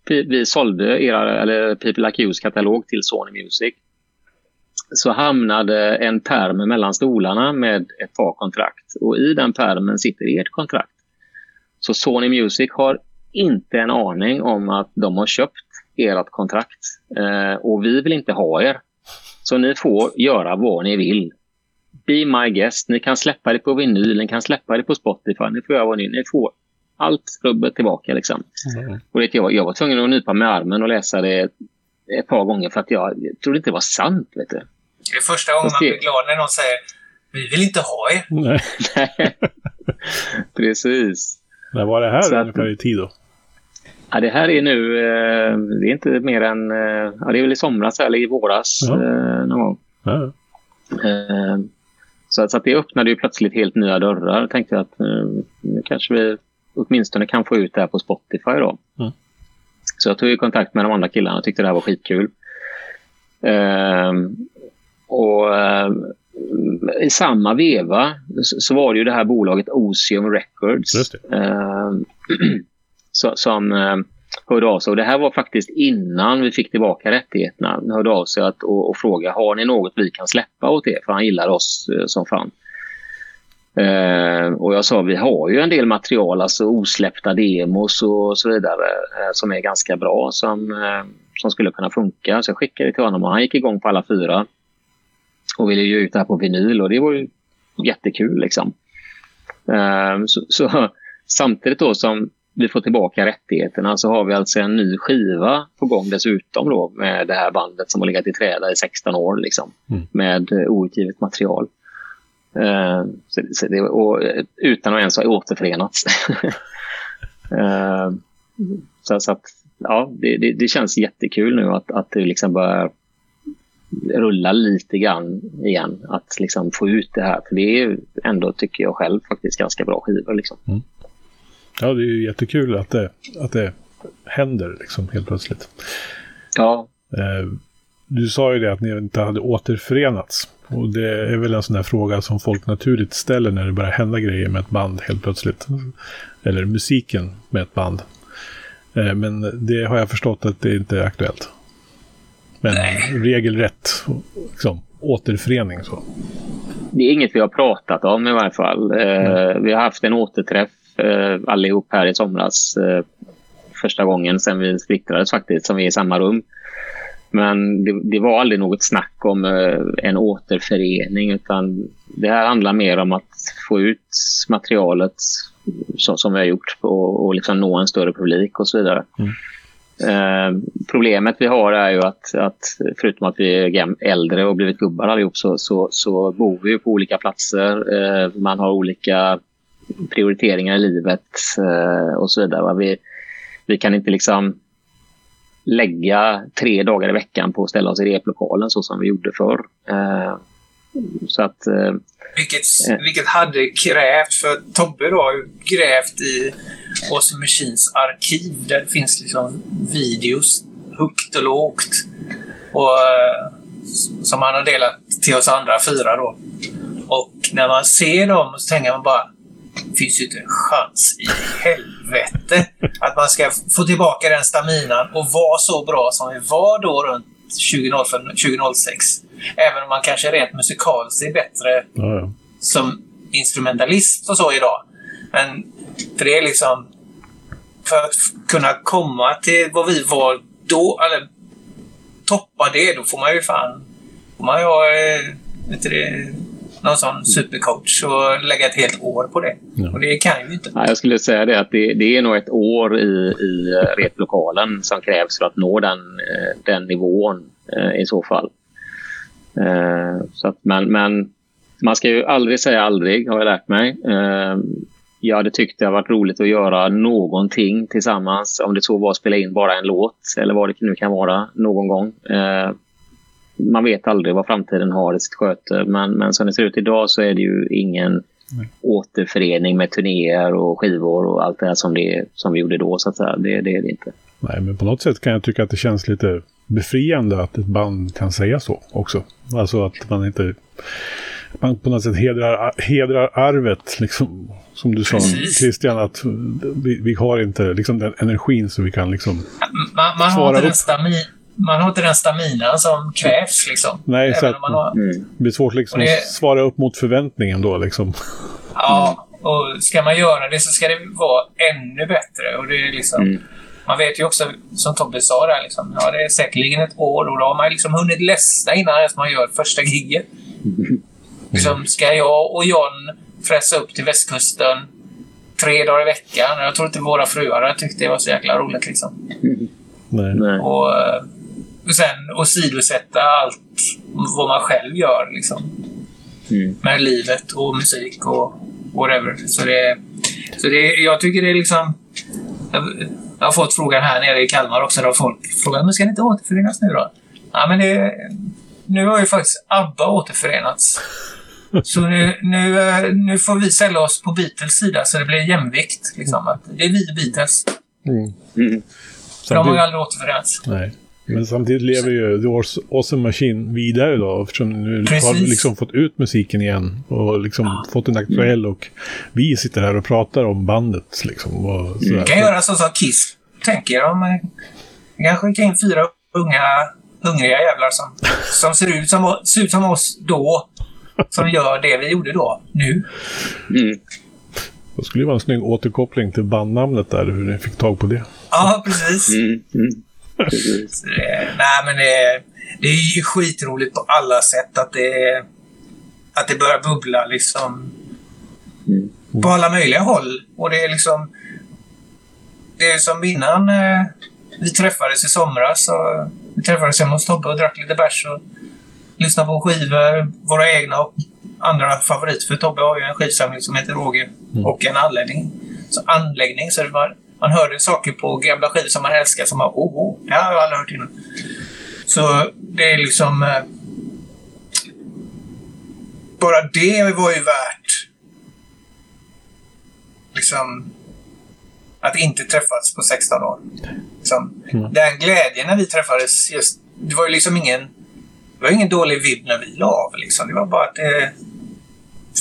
vi sålde era, eller People Like You's katalog till Sony Music så hamnade en perm mellan stolarna med ett par kontrakt. Och i den permen sitter ert kontrakt. Så Sony Music har inte en aning om att de har köpt ert kontrakt. Eh, och vi vill inte ha er. Så ni får göra vad ni vill. Be my guest. Ni kan släppa det på vinyl, ni kan släppa det på Spotify. Ni får göra vad ni Ni får allt rubbet tillbaka. Liksom. Mm. Och det, jag, jag var tvungen att nypa med armen och läsa det ett par gånger för att jag, jag trodde inte det var sant. Vet du.
Det är första gången man blir glad när någon säger vi vill inte ha er.
Nej. Precis.
När var det här Så ungefär i tid då?
Ja, det här är nu, eh, det är inte mer än, eh, ja, det är väl i somras eller i våras ja. eh, någon gång. Ja. Så, så att det öppnade ju plötsligt helt nya dörrar. Jag tänkte att eh, nu kanske vi åtminstone kan få ut det här på Spotify då. Mm. Så jag tog kontakt med de andra killarna och tyckte det här var skitkul. Eh, och eh, i samma veva så, så, var det ju det här bolaget Osium Records. Eh, så, som eh, hörde av sig. Och det här var faktiskt innan vi fick tillbaka rättigheterna. Han hörde av sig att, och, och frågade har ni något vi kan släppa åt er? För han gillar oss eh, som fan. Eh, och jag sa vi har ju en del material, alltså osläppta demos och så vidare eh, som är ganska bra som, eh, som skulle kunna funka. Så jag skickade det till honom och han gick igång på alla fyra och ville ge ut det här på vinyl och det var ju jättekul liksom. Eh, så, så, samtidigt då som vi får tillbaka rättigheterna så har vi alltså en ny skiva på gång dessutom då med det här bandet som har legat i träda i 16 år liksom, mm. med outgivet material. Uh, så, så det, och, utan att ens ha återförenats. uh, så, så, att, ja, det, det, det, känns jättekul nu att, att det liksom börjar rulla lite grann igen. Att liksom få ut det här. För det är ändå, tycker jag själv, faktiskt ganska bra skivor. Liksom. Mm.
Ja, det är ju jättekul att det, att det händer liksom helt plötsligt.
Ja.
Eh, du sa ju det att ni inte hade återförenats. Och det är väl en sån där fråga som folk naturligt ställer när det börjar hända grejer med ett band helt plötsligt. Eller musiken med ett band. Eh, men det har jag förstått att det inte är aktuellt. Men Nej. regelrätt liksom, återförening så.
Det är inget vi har pratat om i varje fall. Mm. Vi har haft en återträff eh, allihop här i somras. Eh, första gången sen vi splittrades faktiskt, som vi är i samma rum. Men det, det var aldrig något snack om eh, en återförening utan det här handlar mer om att få ut materialet så, som vi har gjort och, och liksom nå en större publik och så vidare. Mm. Eh, problemet vi har är ju att, att förutom att vi är äldre och blivit gubbar allihop så, så, så bor vi på olika platser. Eh, man har olika prioriteringar i livet eh, och så vidare. Vi, vi kan inte liksom lägga tre dagar i veckan på att ställa oss i replokalen så som vi gjorde förr. Eh, så att... Eh,
vilket, vilket hade krävt, för Tobbe då har grävt i Awesome Machines arkiv där det finns liksom videos högt och lågt. Och, som han har delat till oss andra fyra då. Och när man ser dem så tänker man bara det finns ju inte en chans i helvete att man ska få tillbaka den staminan och vara så bra som vi var då runt 2005-2006. Även om man kanske rent musikaliskt är bättre ja, som instrumentalist och så idag. Men för det är liksom... För att kunna komma till vad vi var då, eller toppa det, då får man ju fan... Får man ju ha, eh, vet du, någon sån supercoach och lägga ett helt år på det. Ja. Och det kan ju inte.
Ja, jag skulle säga det att det, det är nog ett år i, i replokalen som krävs för att nå den, eh, den nivån eh, i så fall. Eh, så att, men, men man ska ju aldrig säga aldrig, har jag lärt mig. Jag hade tyckt det hade varit roligt att göra någonting tillsammans. Om det så var att spela in bara en låt eller vad det nu kan vara någon gång man vet aldrig vad framtiden har i sitt sköte. Men, men som det ser ut idag så är det ju ingen Nej. återförening med turnéer och skivor och allt det här som, det, som vi gjorde då. Så att säga. Det, det är det inte.
Nej, men på något sätt kan jag tycka att det känns lite befriande att ett band kan säga så också. Alltså att man inte... Man på något sätt hedrar, hedrar arvet, liksom, som du sa Christian, att vi, vi, har inte liksom, den energin så vi kan liksom...
Man, man har inte den man har inte den staminan som krävs. Liksom.
Nej, så att, har... mm. det blir svårt liksom det... att svara upp mot förväntningen då. Liksom.
Ja, och ska man göra det så ska det vara ännu bättre. Och det är liksom, mm. Man vet ju också, som Tobbe sa där, liksom, ja, det är säkerligen ett år och då har man liksom hunnit ledsna innan man gör första giget. Mm. Liksom, ska jag och John fräsa upp till västkusten tre dagar i veckan? Jag tror inte våra fruar tyckte det var så jäkla roligt. Liksom.
Nej.
Och, eh, och sen åsidosätta allt vad man själv gör. Liksom. Mm. Med livet och musik och whatever. Så det, så det, jag tycker det är liksom... Jag, jag har fått frågan här nere i Kalmar också. Där folk frågar men ska ni inte återförenas nu då? Ja, men det, nu har ju faktiskt ABBA återförenats. Så nu, nu, eh, nu får vi sälja oss på Beatles sida så det blir jämvikt. Liksom, att det är vi Beatles. Mm. Mm. De har ju aldrig återförenats.
Nej. Men samtidigt lever ju The Awesome Machine vidare då, eftersom nu Precis. har liksom fått ut musiken igen och liksom ja. fått den aktuell mm. och vi sitter här och pratar om bandet liksom. Och
sådär. Mm. kan göra så som Kiss tänker. De kan skicka in fyra unga hungriga jävlar som, som ser, ut som, ser ut som oss då, som gör det vi gjorde då, nu. Mm.
Det skulle ju vara en snygg återkoppling till bandnamnet där, hur ni fick tag på det.
Ja, precis. Mm. Mm. Precis. nej, men det, det är ju skitroligt på alla sätt att det, att det börjar bubbla liksom. Mm. På alla möjliga håll. Och det är liksom... Det är som innan eh, vi träffades i somras. Och vi träffades hemma hos Tobbe och drack lite bärs och lyssnade på skivor, våra egna och andra favoriter. För Tobbe har ju en skivsamling som heter Roger mm. och en anläggning. Så anläggning, så det var man hörde saker på gamla skivor som man älskar som man, oh, oh, det har jag aldrig hört innan. Så det är liksom... Eh, bara det var ju värt liksom att inte träffats på 16 år. Liksom, mm. Den glädjen när vi träffades, just, det var ju liksom ingen... Det var ingen dålig vibb när vi la av. Liksom. Det var bara att det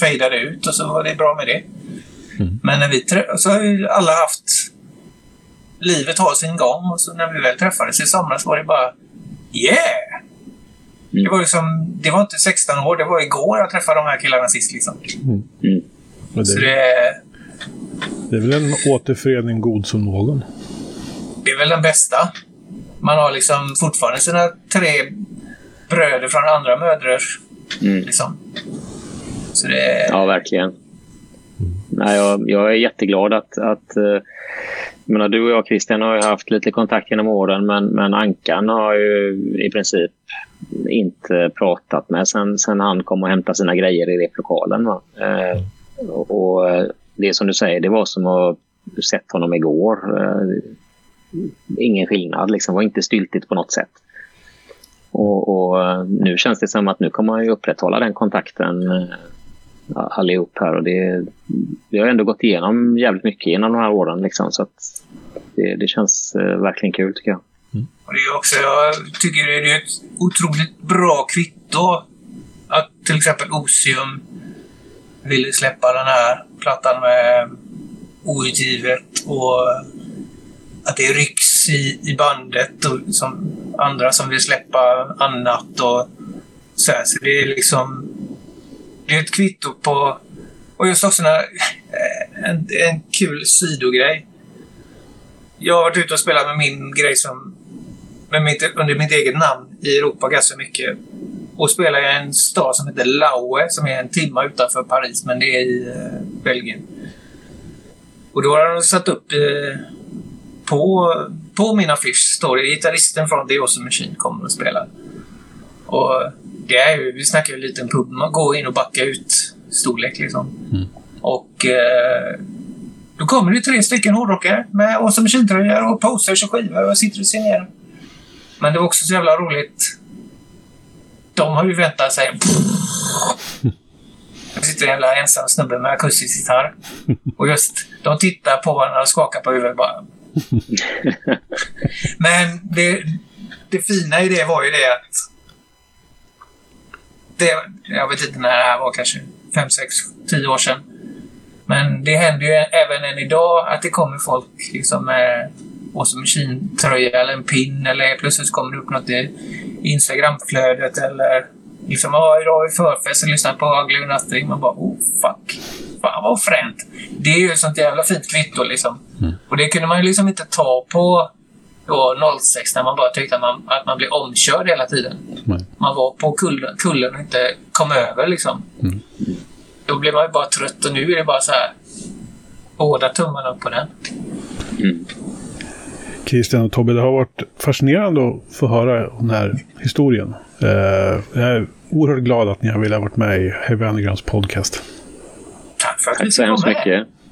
fejdade ut och så var det bra med det. Mm. Men när vi så har ju alla haft livet har sin gång och så när vi väl träffades i somras var det bara Yeah! Mm. Det var liksom, det var inte 16 år, det var igår jag träffade de här killarna sist liksom. Mm. Mm.
Det, så det, det är väl en återförening god som någon?
Det är väl den bästa. Man har liksom fortfarande sina tre bröder från andra mödrar. Mm. Liksom.
Så det... Ja, verkligen. Nej, jag, jag, är jätteglad att, att eh, jag menar, du och jag Christian har ju haft lite kontakt genom åren men, men Ankan har ju i princip inte pratat med sen, sen han kom och hämtade sina grejer i replokalen. Eh, och, och eh, det som du säger, det var som att sett honom igår. Eh, ingen skillnad, liksom. var inte styltigt på något sätt. Och, och, eh, nu känns det som att nu kommer han ju upprätthålla den kontakten eh, allihop här. Och det, vi har ändå gått igenom jävligt mycket genom de här åren. Liksom, så att det, det känns eh, verkligen kul tycker jag.
Mm. Och det är också, jag tycker det är ett otroligt bra kvitto att till exempel Osium ville släppa den här plattan med outgivet och att det rycks i, i bandet och som andra som vill släppa annat och så här. Så det är liksom... Det är ett kvitto på... Och just också när, eh, en, en kul sidogrej. Jag har varit ute och spelat med min grej som... Med mitt, under mitt eget namn i Europa ganska mycket. Och spelar i en stad som heter Laue som är en timme utanför Paris, men det är i eh, Belgien. Och då har de satt upp eh, på, på min affisch står det gitarristen från The Awesome Machine kommer och spelar. Och det är ju, vi snackar ju en liten pub. Man går in och backar ut storlek liksom. Mm. Och eh, då kommer det tre stycken hårdrockare med Awesome Machine-tröjor och posters och skivor och sitter och ser ner. Men det var också så jävla roligt. De har ju väntat sig... Det sitter en jävla ensam snubbe med akustisk gitarr. Och just, de tittar på varandra och skakar på huvudet bara. Men det, det fina i det var ju det att... Det, jag vet inte när det här var, kanske 5, 6, 10 år sedan. Men det händer ju även än idag att det kommer folk liksom med Awesome Machine-tröja eller en pin eller plötsligt kommer det upp något i Instagramflödet eller liksom ja, idag har vi förfest och lyssnar på Ugly Nothing. Man bara oh fuck. Fan vad fränt. Det är ju ett sånt jävla fint kvitto liksom. Mm. Och det kunde man ju liksom inte ta på då 06 när man bara tyckte att man, att man blev omkörd hela tiden. Mm. Man var på kullen, kullen och inte kom över liksom. Mm. Då blev man ju bara trött och nu är det bara så här båda tummarna upp på den. Mm.
Christian och Tobbe, det har varit fascinerande att få höra den här historien. Uh, jag är oerhört glad att ni har velat vara med i Heavy Undergrounds podcast.
Tack för att Tack så hemskt mycket.